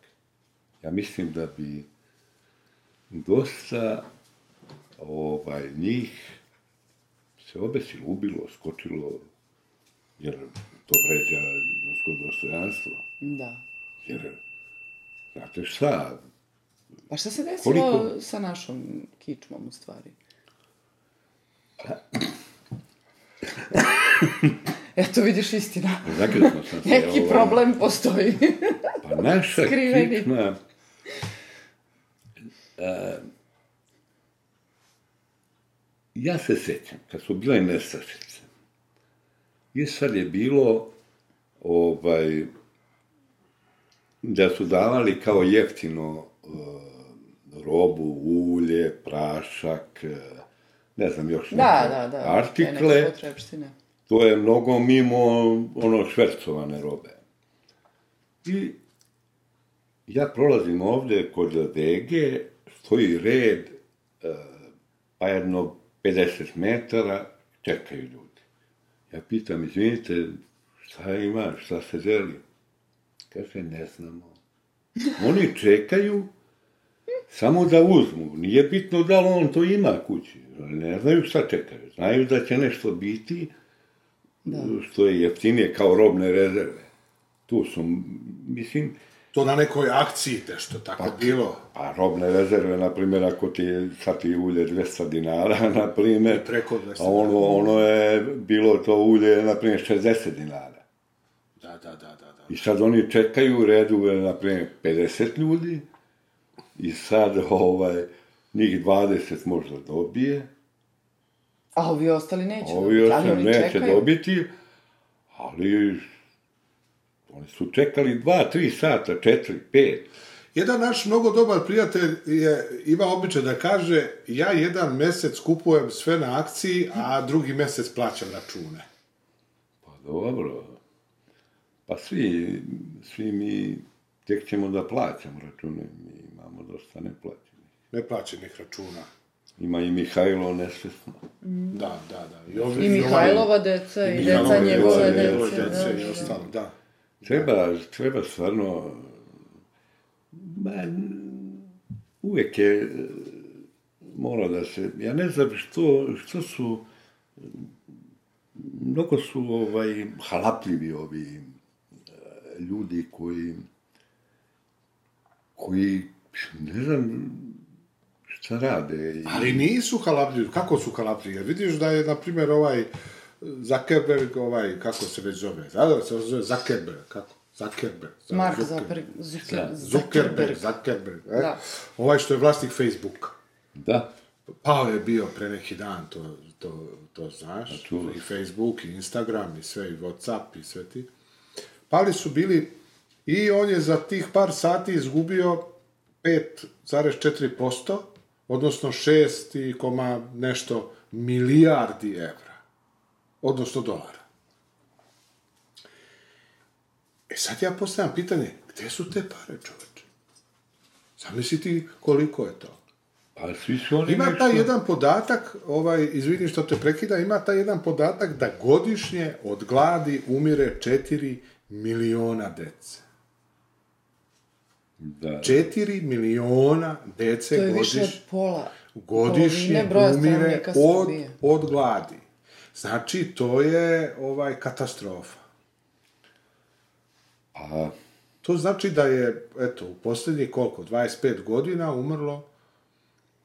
ja mislim da bi dosta ovaj, njih se obesilo, ubilo, skočilo, jer to vređa ljudsko dostojanstvo. Da. Jer, znate šta, Pa šta se desilo Koliko- sa našom kičmom u stvari? Eto vidiš istina. Zakljusno sam se. Neki ovaj, problem postoji. Pa naša Skriveni. kičma... a, ja se sećam, kad su bile nestašice, i sad je bilo ovaj, da su davali kao jeftino e, robu, ulje, prašak, e, ne znam još da, neke da, da. artikle. neke potrepštine. To je mnogo mimo ono švercovane robe. I ja prolazim ovde kod Dege, stoji red, e, pa jedno 50 metara, čekaju ljudi. Ja pitam, izvinite, šta ima, šta se želi? Kaže, ne znamo. Oni čekaju samo da uzmu. Nije bitno da li on to ima kući. Ne znaju šta čekaju. Znaju da će nešto biti, što je jeftinije kao robne rezerve. Tu su, mislim, To na nekoj akciji nešto tako bilo. pa robne rezerve, na primjer, ako ti je sad ti ulje 200 dinara, na primjer, preko 200 a ono, ono je bilo to ulje, na primjer, 60 dinara. Da, da, da, da. da. I sad oni čekaju u redu, na primjer, 50 ljudi i sad, ovaj, njih 20 možda dobije, A ovi ostali neće. ovi dobiti, ali osam oni neće čekaju. dobiti, ali oni su čekali 2, 3 sata, 4, 5. Jedan naš mnogo dobar prijatelj je, ima običaj da kaže ja jedan mesec kupujem sve na akciji, a drugi mesec plaćam račune. Pa dobro. Pa svi, svi mi tek ćemo da plaćamo račune, mi imamo dosta neplaćenih. Neplaćenih računa. Ima i Mihajlo nesvesno. Da, da, da. I, ovi, I Mihajlova deca, i deca Mihajlova njegove i njegove dece. da, i da. ostalo, da. Treba, treba stvarno, ma, uvijek je, mora da se, ja ne znam što, što su, mnogo su ovaj, halapljivi ovi e, ljudi koji, koji, ne znam šta rade. i- Ali nisu halapljivi. Kako su halapljivi? Jer vidiš da je, na primjer, ovaj Zuckerberg, ovaj, kako se već zove? Da, da se zove Zuckerberg, kako? Zuckerberg. Mark Zuckerberg. Zuckerberg. Zuckerberg, Zuckerberg. E? Da. Ovaj što je vlasnik Facebooka. Da, Pao je bio pre neki dan, to, to, to znaš. I Facebook, i Instagram, i sve, i Whatsapp, i sve ti. Pali su bili i on je za tih par sati izgubio 5,4%, odnosno 6 i koma nešto milijardi evra. Odnosno dolara. E sad ja postavljam pitanje, gde su te pare, čoveče? Zamisli ti koliko je to? pa svi su oni Ima nešto... taj jedan podatak, ovaj, izvini što te prekida, ima taj jedan podatak da godišnje od gladi umire 4 miliona dece. Da. 4 miliona dece To je više od godišnje, pola. godišnje umire od, od gladi. Znači, to je ovaj katastrofa. A, To znači da je, eto, u posljednjih koliko, 25 godina umrlo,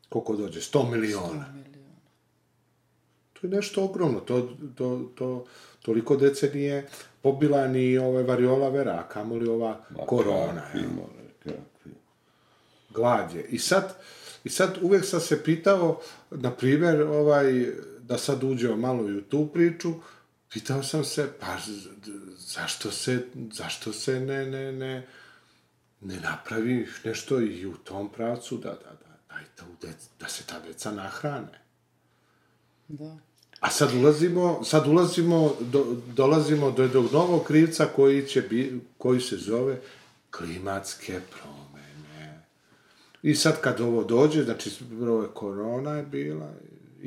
koliko dođe, 100 miliona. To je nešto ogromno, to, to, to, toliko dece nije pobila ni ove variola vera, a kamoli ova korona. kakvi, jel? more, kakvi. glad je. I sad, I sad uvek sam se pitao, na primjer, ovaj, da sad uđemo malo i u tu priču, pitao sam se, pa zašto se, zašto se ne, ne, ne, ne napravi nešto i u tom pravcu, da, da, da, da, i ta dec, da se ta deca nahrane. Da. A sad ulazimo, sad ulazimo, do, dolazimo do jednog novog krivca koji će bi, koji se zove klimatske promene. I sad kad ovo dođe, znači korona je bila,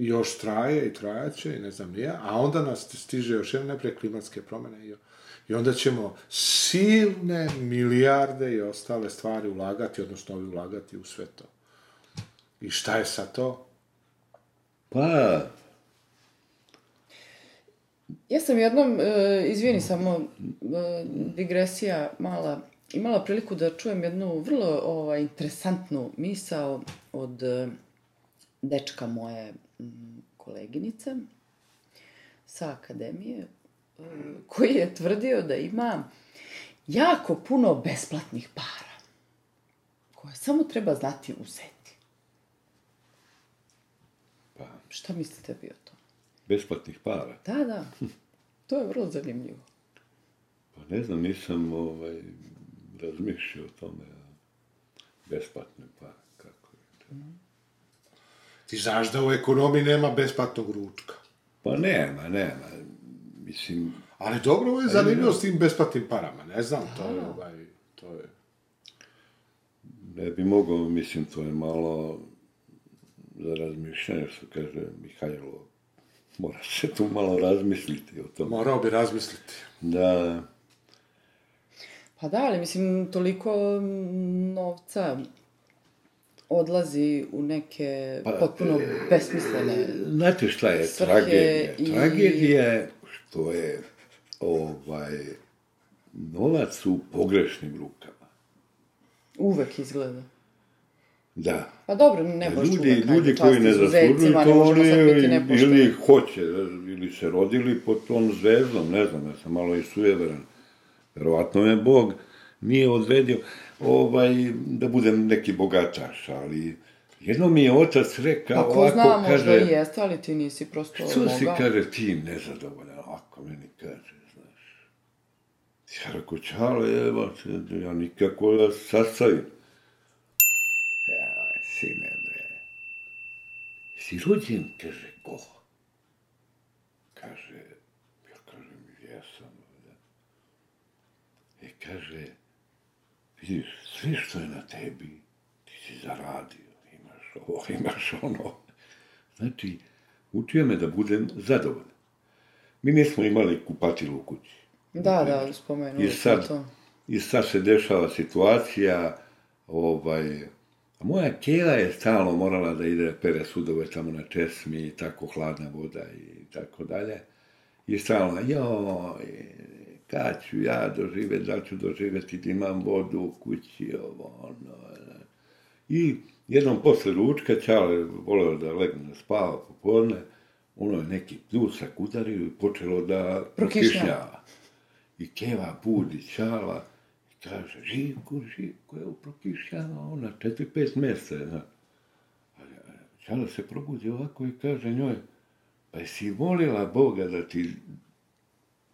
još traje i trajaće, i ne znam nija, a onda nas stiže još jedna nepre klimatske promene i, i onda ćemo silne milijarde i ostale stvari ulagati, odnosno ovi ulagati u sve to. I šta je sa to? Pa, Ja sam jednom, e, izvini samo, e, digresija mala, imala priliku da čujem jednu vrlo ovaj, interesantnu misao od e, dečka moje m, koleginice sa akademije, e, koji je tvrdio da ima jako puno besplatnih para, koje samo treba znati uzeti. pa, Šta mislite vi o tom? besplatnih para. Da, da, to je vrlo zanimljivo. Pa ne znam, nisam ovaj, razmišljao o tome. Besplatne para, kako je to. Ti znaš da u ekonomiji nema besplatnog ručka. Pa nema, nema. Mislim, Ali dobro, ovo je zanimljivo s tim besplatnim parama. Ne znam, to je ovaj, to je... ne bi mogao, mislim, to je malo za razmišljanje, što kaže Mihajlo. Mora se tu malo razmisliti o tome. Morao bi razmisliti. Da, Pa da, ali mislim, toliko novca odlazi u neke Pa, potpuno besmislene... Znate šta je tragedija? i- Tragedija je što je ovaj, novac u pogrešnim rukama. Uvek izgleda. Da. Pa dobro, ne možeš ljudi, uvek, ljudi koji ne zaslužuju to, oni ili hoće, ili se rodili pod tom zvezdom, ne znam, ja sam malo i sujeveran. Verovatno me Bog nije odredio ovaj, da budem neki bogataš, ali jedno mi je otac rekao, Pa ko ovako, zna, možda kaže, i jeste, ali ti nisi prosto što si, kaže, ti nezadovoljan, ovako meni kaže, znaš. Ja rekao, evo, se, ja nikako da sastavim. Ja, sine, bre. Si rođen, kaže, ko? Kaže, ja kažem, jesam. Da. E, kaže, vidiš, sve što je na tebi, ti si zaradio, imaš ovo, imaš ono. Znači, učio me da budem zadovoljan. Mi nismo imali kupatilu u kući. Da, da, spomenuli I sad, to. I sad se dešava situacija, ovaj, a moja kjera je stalno morala da ide pere sudove tamo na česmi i tako hladna voda i tako dalje. I stalno, joj, kad ću ja doživjeti, da ću doživjeti da imam vodu u kući, ovo, ono. I jednom posle ručka, Ćale voleo da legne da spava popodne, ono je neki pljusak udario i počelo da Prokišnjava. I Keva budi Ćala i kaže, Živko, Živko, evo prokišnjava ona, četiri, pet mjeseca, je, zna. A Ćala se probudi ovako i kaže njoj, pa jesi molila Boga da ti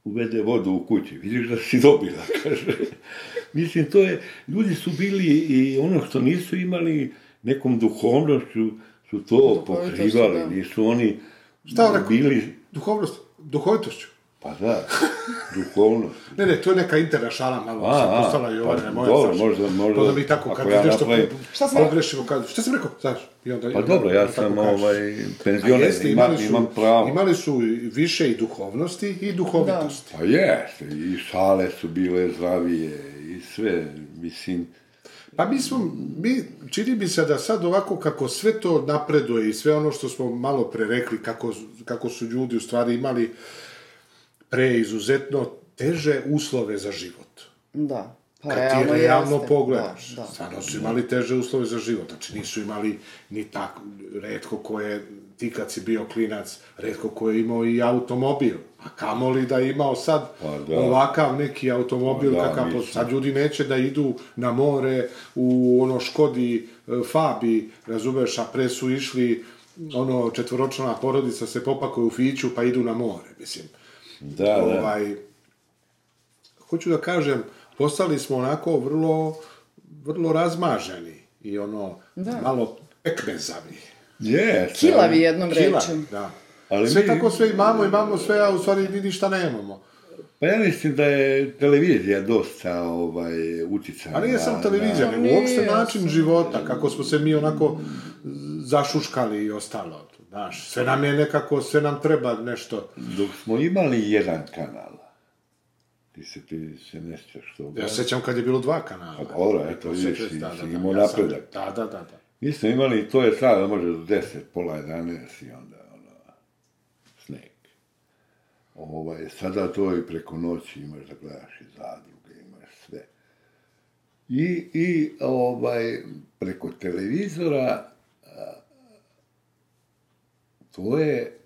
uvede vodu u kući, vidiš da si dobila, kaže. Mislim, to je, ljudi su bili i ono što nisu imali nekom duhovnošću, su to pokrivali, da. nisu oni Šta bili, Duhovnost, duhovitošću. Pa da, duhovnost. Ne, ne, to je neka interna šala malo, A, sad a, postala i ova, pa moja, dobro, znaš. možda- možda, To da mi tako, ako kad ja nešto napravim- Šta sam pogrešimo, kad, šta sam rekao, znaš, i onda... Pa dobro, ja sam ovaj, penzioner, imam, imam pravo. imali su više i duhovnosti i duhovitosti. Pa jeste, i šale su bile zdravije i sve, mislim, Pa mi smo, mi, čini mi se da sad ovako kako sve to napreduje i sve ono što smo malo pre rekli, kako, kako su ljudi u stvari imali pre izuzetno teže uslove za život. Da. Pa Kad realno ti realno jeste. pogledaš, Da, da. stvarno su imali teže uslove za život, znači nisu imali ni tako, redko ko je, ti kad si bio klinac, redko ko je imao i automobil, a kamoli da je imao sad Pa da. ovakav neki automobil, Pa da, kakav, mislim. sad ljudi neće da idu na more u ono Škodi, e, Fabi, razumeš, a pre su išli ono četvoročlana porodica se popakuje u fiću pa idu na more, mislim da, da. ovaj, hoću da kažem, postali smo onako vrlo, vrlo razmaženi i ono, Da. malo ekmezavi. Jeste. Kilavi jednom Kila, rečju. da. Ali sve mi- tako sve imamo, imamo sve, a u stvari ni ništa nemamo. Pa ja mislim da je televizija dosta ovaj, uticana. A nije samo televizija, Pa nego uopšte način života, kako smo se mi onako zašuškali i ostalo. Znaš, sve nam je nekako, sve nam treba nešto. Dok smo imali jedan kanal, ti se, ti se ne sjećaš toga. Ja se sećam kad je bilo dva kanala. Pa dobro, eto, vidiš, Sećaš, si- da, da, da, imao ja napredak. Da, da, da, da. Mi smo imali, to je sada, može do 10, pola 11 i onda, ono, sneg. Ovaj, sada to i preko noći imaš da gledaš i zadruge, imaš sve. I, i ovaj, preko televizora, to je,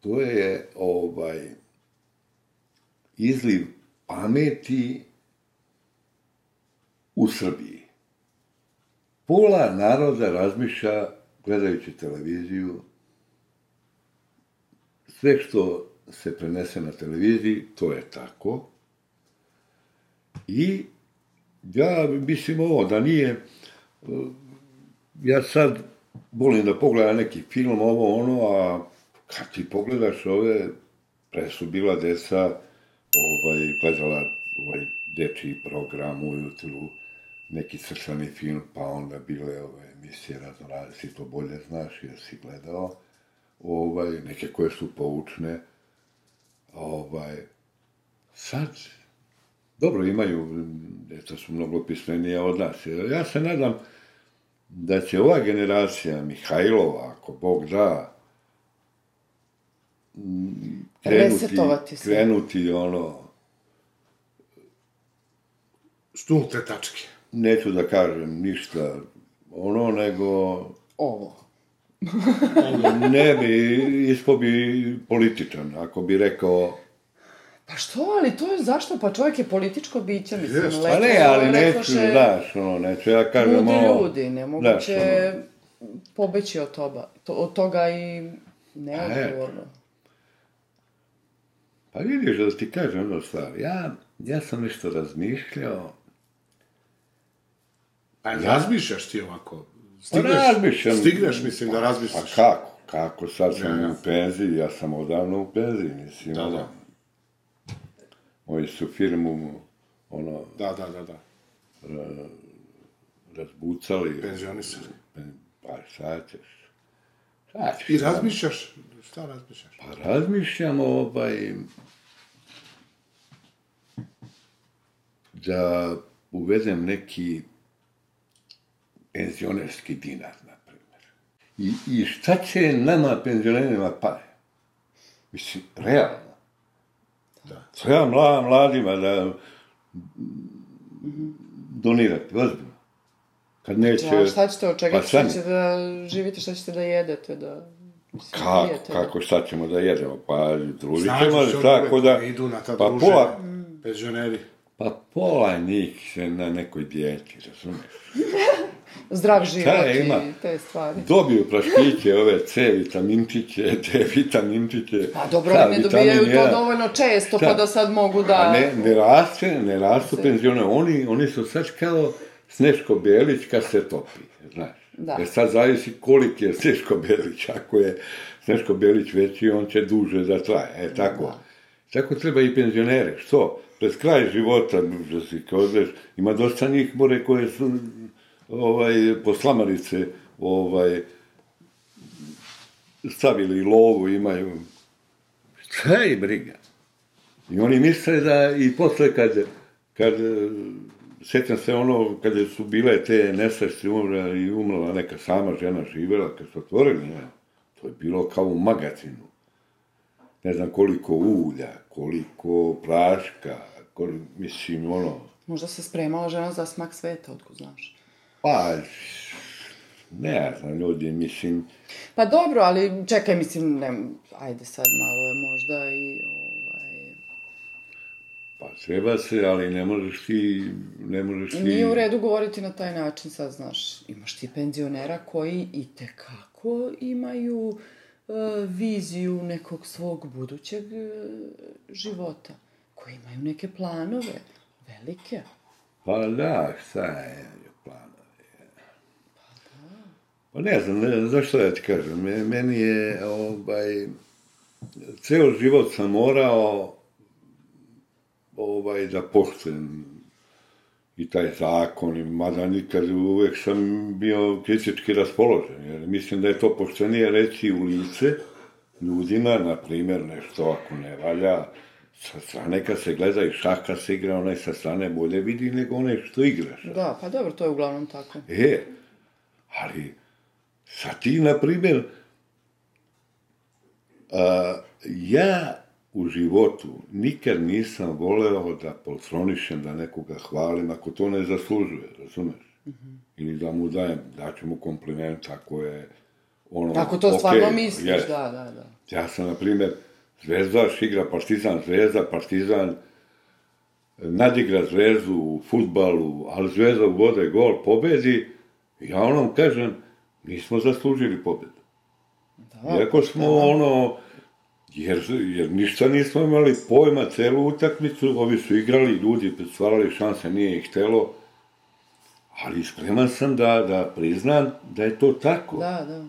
to je, ovaj, izliv pameti u Srbiji. Pola naroda razmišlja, gledajući televiziju, sve što se prenese na televiziji, to je tako. I ja mislim ovo, da nije, ja sad volim da pogledam neki film, ovo ono, a kad ti pogledaš ove, pre su bila deca, ovaj, gledala ovaj dečiji program ujutru, neki crtani film, pa onda bile ove emisije raznorazne, si to bolje znaš jer si gledao, ovaj, neke koje su poučne, ovaj, sad, dobro imaju, deca su mnogo pismenija od nas, ja se nadam da će ova generacija Mihajlova, ako Bog da, krenuti, krenuti ono, S nulte tačke. neću da kažem ništa ono, nego Ovo. ne bi, ispo bi političan, ako bi rekao, Pa što, ali to je zašto? Pa čovjek je političko biće, mislim. Jest. pa ne, ali neću, rekoše znaš, ono, neću ja kažem Ludi ovo, ljudi, nemoguće ono, pobeći od toga, to, od toga i neodgovorno. pa vidiš da ti kažem jednu stvar, ja, ja sam nešto razmišljao, Pa razmišljaš ti ovako? Pa razmišljam. Stigneš, mislim, da Pa razmišljaš. kako? Kako sad sam Ja, ja. u penziji, ja sam odavno u penziji, mislim. Da, ono, da. Moji su firmu, ono, Da, da, da, da. razbucali. Penzionisani. Pa šta ćeš? Šta ćeš? I razmišljaš, šta razmišljaš? Pa razmišljam, ovaj, da uvedem neki penzionerski dinar, na primjer. I, I šta će nama penzionerima pare? Mislim, realno. Da. Treba mla, mladima da donirati, ozbiljno. Kad neće... Ja, šta ćete od čega? Pa šta ćete da živite, šta ćete da jedete, da... Mislim, Kako, pijete, kako, šta ćemo da jedemo? Pa družit ćemo se tako da... Idu na ta Pa druženja, pola, penzioneri. pa pola njih se na nekoj dijeti, razumiješ? Zdrav život je, ima? i te stvari. Dobiju praškiće, ove C vitaminčiće, D vitaminčiće. Pa dobro, oni ne dobijaju to jedan. dovoljno često, Šta? pa da sad mogu da... A ne, ne raste, ne rastu penzione. Oni, oni su sad kao Sneško Belić kad se topi, znaš. Da. Jer sad zavisi koliki je Sneško Belić. Ako je Sneško Belić veći, on će duže da traje. E, tako. Tako treba i penzionere. Što? Pred kraj života, da si kao ima dosta njih more koje su ovaj, poslamarice ovaj, stavili lovu, imaju. Šta je briga? I oni misle da i posle kad, kad sjećam se ono, kada su bile te nesreće umrla i umrla neka sama žena živela, kad su otvorili, ne, to je bilo kao u magazinu. Ne znam koliko ulja, koliko praška, koliko, mislim, ono, Možda se spremala žena za smak sveta, otko znaš. Pa, ne znam, ljudi, mislim, Pa dobro, ali čekaj, mislim, ne, ajde sad malo je možda i, ovaj, pa treba se, ali ne možeš ti, ne možeš ti... nije u redu govoriti na taj način, sad znaš, imaš ti penzionera koji i tekako imaju e, viziju nekog svog budućeg e, života, koji imaju neke planove, velike. Pa da, šta je? Pa ne znam, ne znam, zašto ja ti kažem, me- meni je, ovaj, ceo život sam morao, ovaj, da poštujem i taj zakon, i mada nikad uvek sam bio kritički raspoložen, jer mislim da je to poštenije reći u lice ljudima, na primjer, nešto ako ne valja, sa strane kad se gleda i šah kad se igra, onaj sa strane bolje vidi nego onaj što igraš. Da, pa dobro, to je uglavnom tako. E, ali, sad ti, na primjer, a, ja u životu nikad nisam voleo da poltronišem, da nekoga hvalim, ako to ne zaslužuje, razumeš? Ili da mu dajem, daću mu kompliment ako je ono... Ako to okej, stvarno misliš, jest. da, da, da. Ja sam, na primjer, zvezdaš, igra Partizan, zvezda, Partizan, nadigra zvezdu u futbalu, ali zvezda ubode gol, pobedi, ja onom kažem, nismo zaslužili pobedu. Da, Iako smo ono, jer, jer ništa nismo imali pojma celu utakmicu, ovi su igrali, ljudi stvarali šanse, nije ih htelo, ali spreman sam da, da priznam da je to tako. da, da.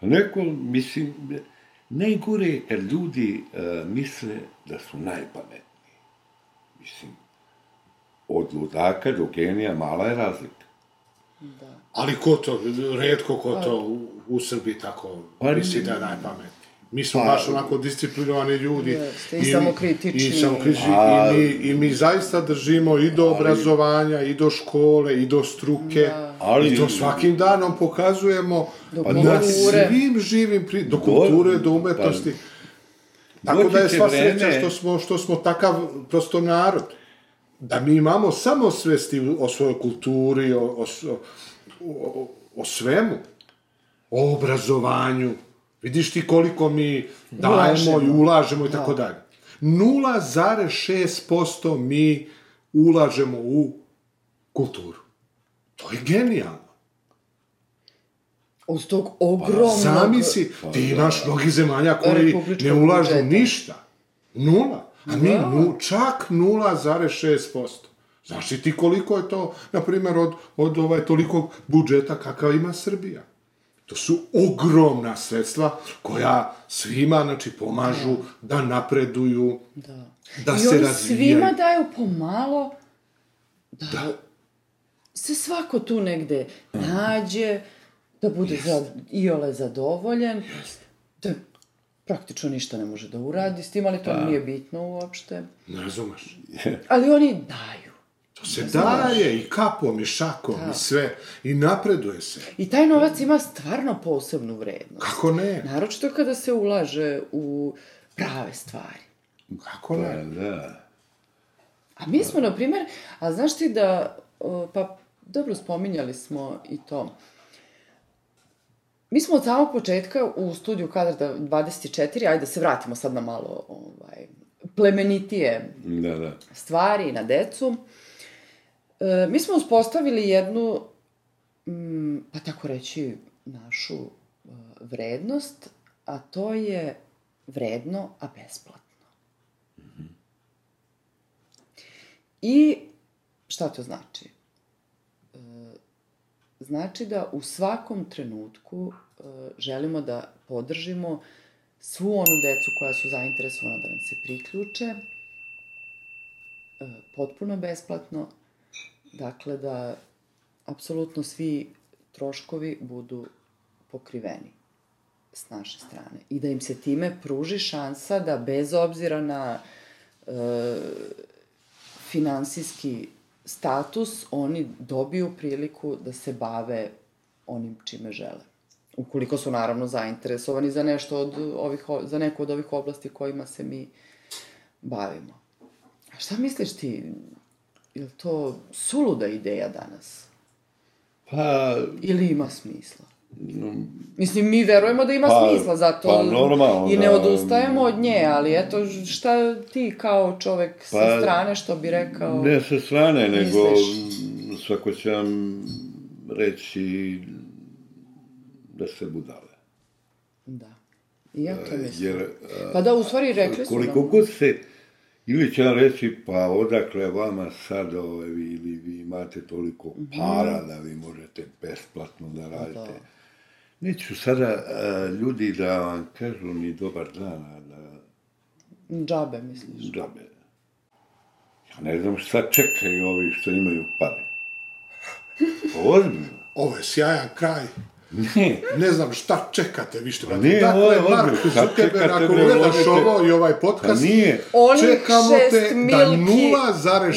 A Neko, mislim, najgore je kad ljudi e, misle da su najpametniji. Mislim, od ludaka do genija mala je razlika. Ali ko to, redko ko to u, u Srbiji tako Pa, misli da je najpametniji. Mi smo Pa, baš onako disciplinovani ljudi. Jeste, i samokritični. I samokritični. A- I, mi, I mi zaista držimo i do obrazovanja, i do škole, i do struke. Ali- I to svakim danom pokazujemo Do na kulture. svim živim, pri... do kulture, do umetnosti. Tako da je sva vreme- sreća što smo, što smo takav prosto narod. Da mi imamo samo svesti o svojoj kulturi, o, o, o, o, svemu. O obrazovanju. Vidiš ti koliko mi dajemo Ulažemo. i ulažemo i tako dalje. 0,6% mi ulažemo u kulturu. To je genijalno. Od tog ogromnog... Zamisli, ti imaš mnogi zemalja koji ne ulažu ništa. Nula. A mi nu, čak 0,6%. Znaš li ti koliko je to, na primjer, od, od ovaj, tolikog budžeta kakav ima Srbija? To su ogromna sredstva koja svima, znači, pomažu da napreduju, Da. da I se oni razvijaju. svima daju pomalo da, se svako tu negde nađe, da bude za, iole zadovoljen, da praktično ništa ne može da uradi s tim, ali to nije bitno uopšte. Ne razumeš? Ali oni daju. To se daje i kapom, i šakom, i sve. I napreduje se. I taj novac ima stvarno posebnu vrednost. Kako ne? Naročito kada se ulaže u prave stvari. Kako ne? Da. A mi smo, na primjer, a znaš ti da, pa dobro spominjali smo i to, mi smo od samog početka u studiju Kadar 24, ajde da se vratimo sad na malo ovaj, plemenitije Da, da. stvari na decu. E, mi smo uspostavili jednu, mm, pa tako reći, našu e, vrednost, a to je vredno, a besplatno. I šta to znači? Znači da u svakom trenutku e, želimo da podržimo svu onu decu koja su zainteresovana da nam se priključe, e, potpuno besplatno, dakle da apsolutno svi troškovi budu pokriveni s naše strane i da im se time pruži šansa da bez obzira na e, finansijski status oni dobiju priliku da se bave onim čime žele. Ukoliko su naravno zainteresovani za nešto od ovih, za neku od ovih oblasti kojima se mi bavimo. A šta misliš ti? Je to suluda ideja danas? Pa, Ili ima smisla? Mislim, mi verujemo da ima Pa- smisla, zato pa normalno i ne da- odustajemo od nje, ali eto, šta ti kao čovek sa Pa, strane, što bi rekao... ne sa strane, nego misliš? m, svako će vam reći da se budale. Da. I ja to mislim. Jer, Pa da, u stvari rekli su koliko god se, ili će vam reći, pa odakle vama sad, ove, vi, ili vi imate toliko para da vi možete besplatno da radite. Neću sada a, ljudi da vam kažu ni dobar dan, a da Džabe, misliš? džabe. Ja ne znam šta čekaju ovi što imaju pare. Ozbiljno. Ovo je sjajan kraj. Ne, Ne znam šta čekate više. brate. nije, dakle, ovo je Mark Zuckerberg, ako gledaš ovo i ovaj pa podcast, nije. Onih čekamo te da milki, 0,6%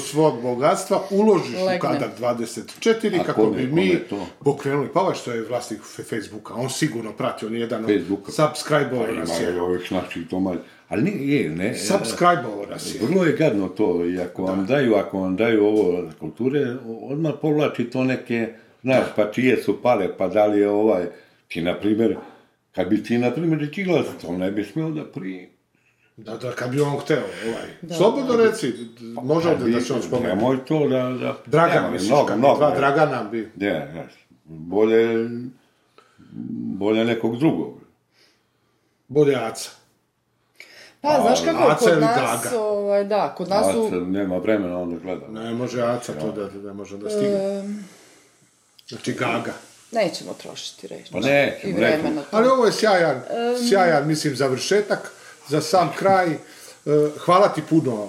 svog bogatstva uložiš u Legne. kadar 24 A kako kome- bi mi to? pokrenuli. Pa ovaj što je vlasnik Facebooka, on sigurno prati, on je jedan od Facebooka. subscribe-ova nas Ima je. je ovih naših domalj. Ali nije, je, ne. Subscribe-ova nas je. Vrlo je gadno to, i ako vam daju, ako vam daju ovo kulture, odmah povlači to neke, znaš, pa čije su pare, pa da li je ovaj, ti, na primjer, kad bi ti, na primjer, Đilas, to ne bi smio da prije. Da, da, kad bi on hteo, ovaj. Slobodno reci, može ovde da se on spomene. Nemoj to da... da Dragan, misliš, mnogo, mnogo, dva ne. Dragana bi... Ne, ne, bolje, bolje nekog drugog. Bolje Aca. Pa, znaš kako, Aca kod nas, Gaga? ovaj, da, kod nas A su... sad nema vremena onda gleda. Ne može Aca to da, da može da stigne. Znači Gaga. Nećemo trošiti reći. Pa ne, I nećemo. vremena. Ali ovo je sjajan, sjajan, mislim, završetak za sam kraj. E, Hvala ti puno,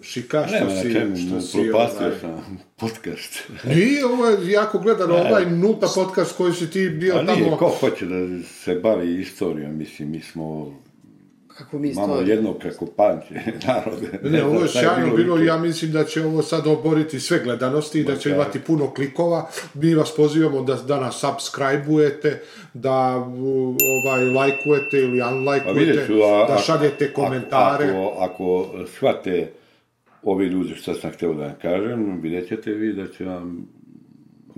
e, Šika, Nema što na si... čemu, što si, propastio ovaj, sam podcast. Nije, ovo je jako gledan, ovaj nulta podcast koji si ti bio A nije, tamo... ko hoće da se bavi istorijom, mislim, mi smo, Kako mi imamo jedno preko panče narode. Ne, ovo je sjajno bilo ja mislim da će ovo sad oboriti sve gledanosti i da će imati puno klikova. Mi vas pozivamo da, da nas subscribe-ujete, da ovaj, lajkujete ili Pa unlajkujete, da šaljete komentare. Ako, ako shvate ovi ljudi što sam htio da vam kažem, vidjet ćete vi da će vam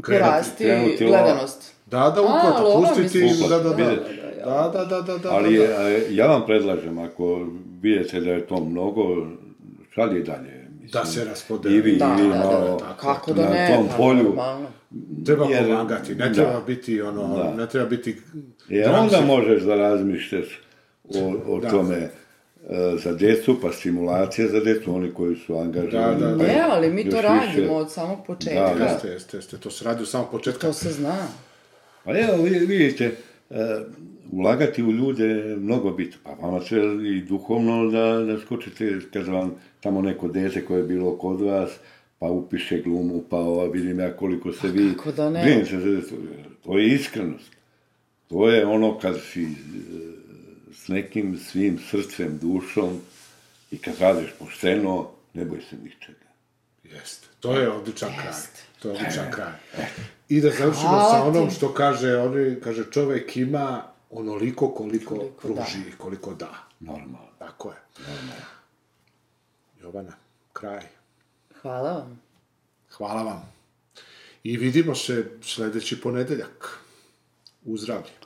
krenuti lova. gledanost. Da, da, A, uplata, pustiti, da, da, da. Da, da, da, da, da, Ali da, je, da. ja vam predlažem, ako vidite da je to mnogo, šalje dalje. Mislim, Da se raspodeli. I vi, Da, i vi da, da, malo da, kako da na ne, tom pa, polju. normalno. Treba jer- pomagati, ne da. treba biti ono, Da. ne treba biti... Dramsi- onda možeš da razmišljaš o, o Da. tome e, za djecu, pa stimulacije za djecu, oni koji su angažovani. Da, da, pa Ne, ali mi to radimo više. od samog početka. Da, Jeste, jeste, jeste, to se radi u samog početka. To se zna. Pa evo, vi- vidite, e, ulagati u ljude je mnogo bitno. Pa vama će i duhovno da, da skočite, kad vam tamo neko dete koje je bilo kod vas, pa upiše glumu, pa ova, vidim ja koliko se vi... kako da ne? za djecu. To je iskrenost. To je ono kad si e, s nekim svim srcem, dušom i kad radiš pošteno, ne boj se ničega. Jeste. To je odličan kraj. To je E, odličan kraj. I da završimo Hvala sa onom što kaže, oni, kaže čovjek ima onoliko koliko, Koliko pruži i koliko da. Normalno. Tako je. Jovana, kraj. Hvala vam. Hvala vam. I vidimo se sljedeći ponedeljak. U zdravlje.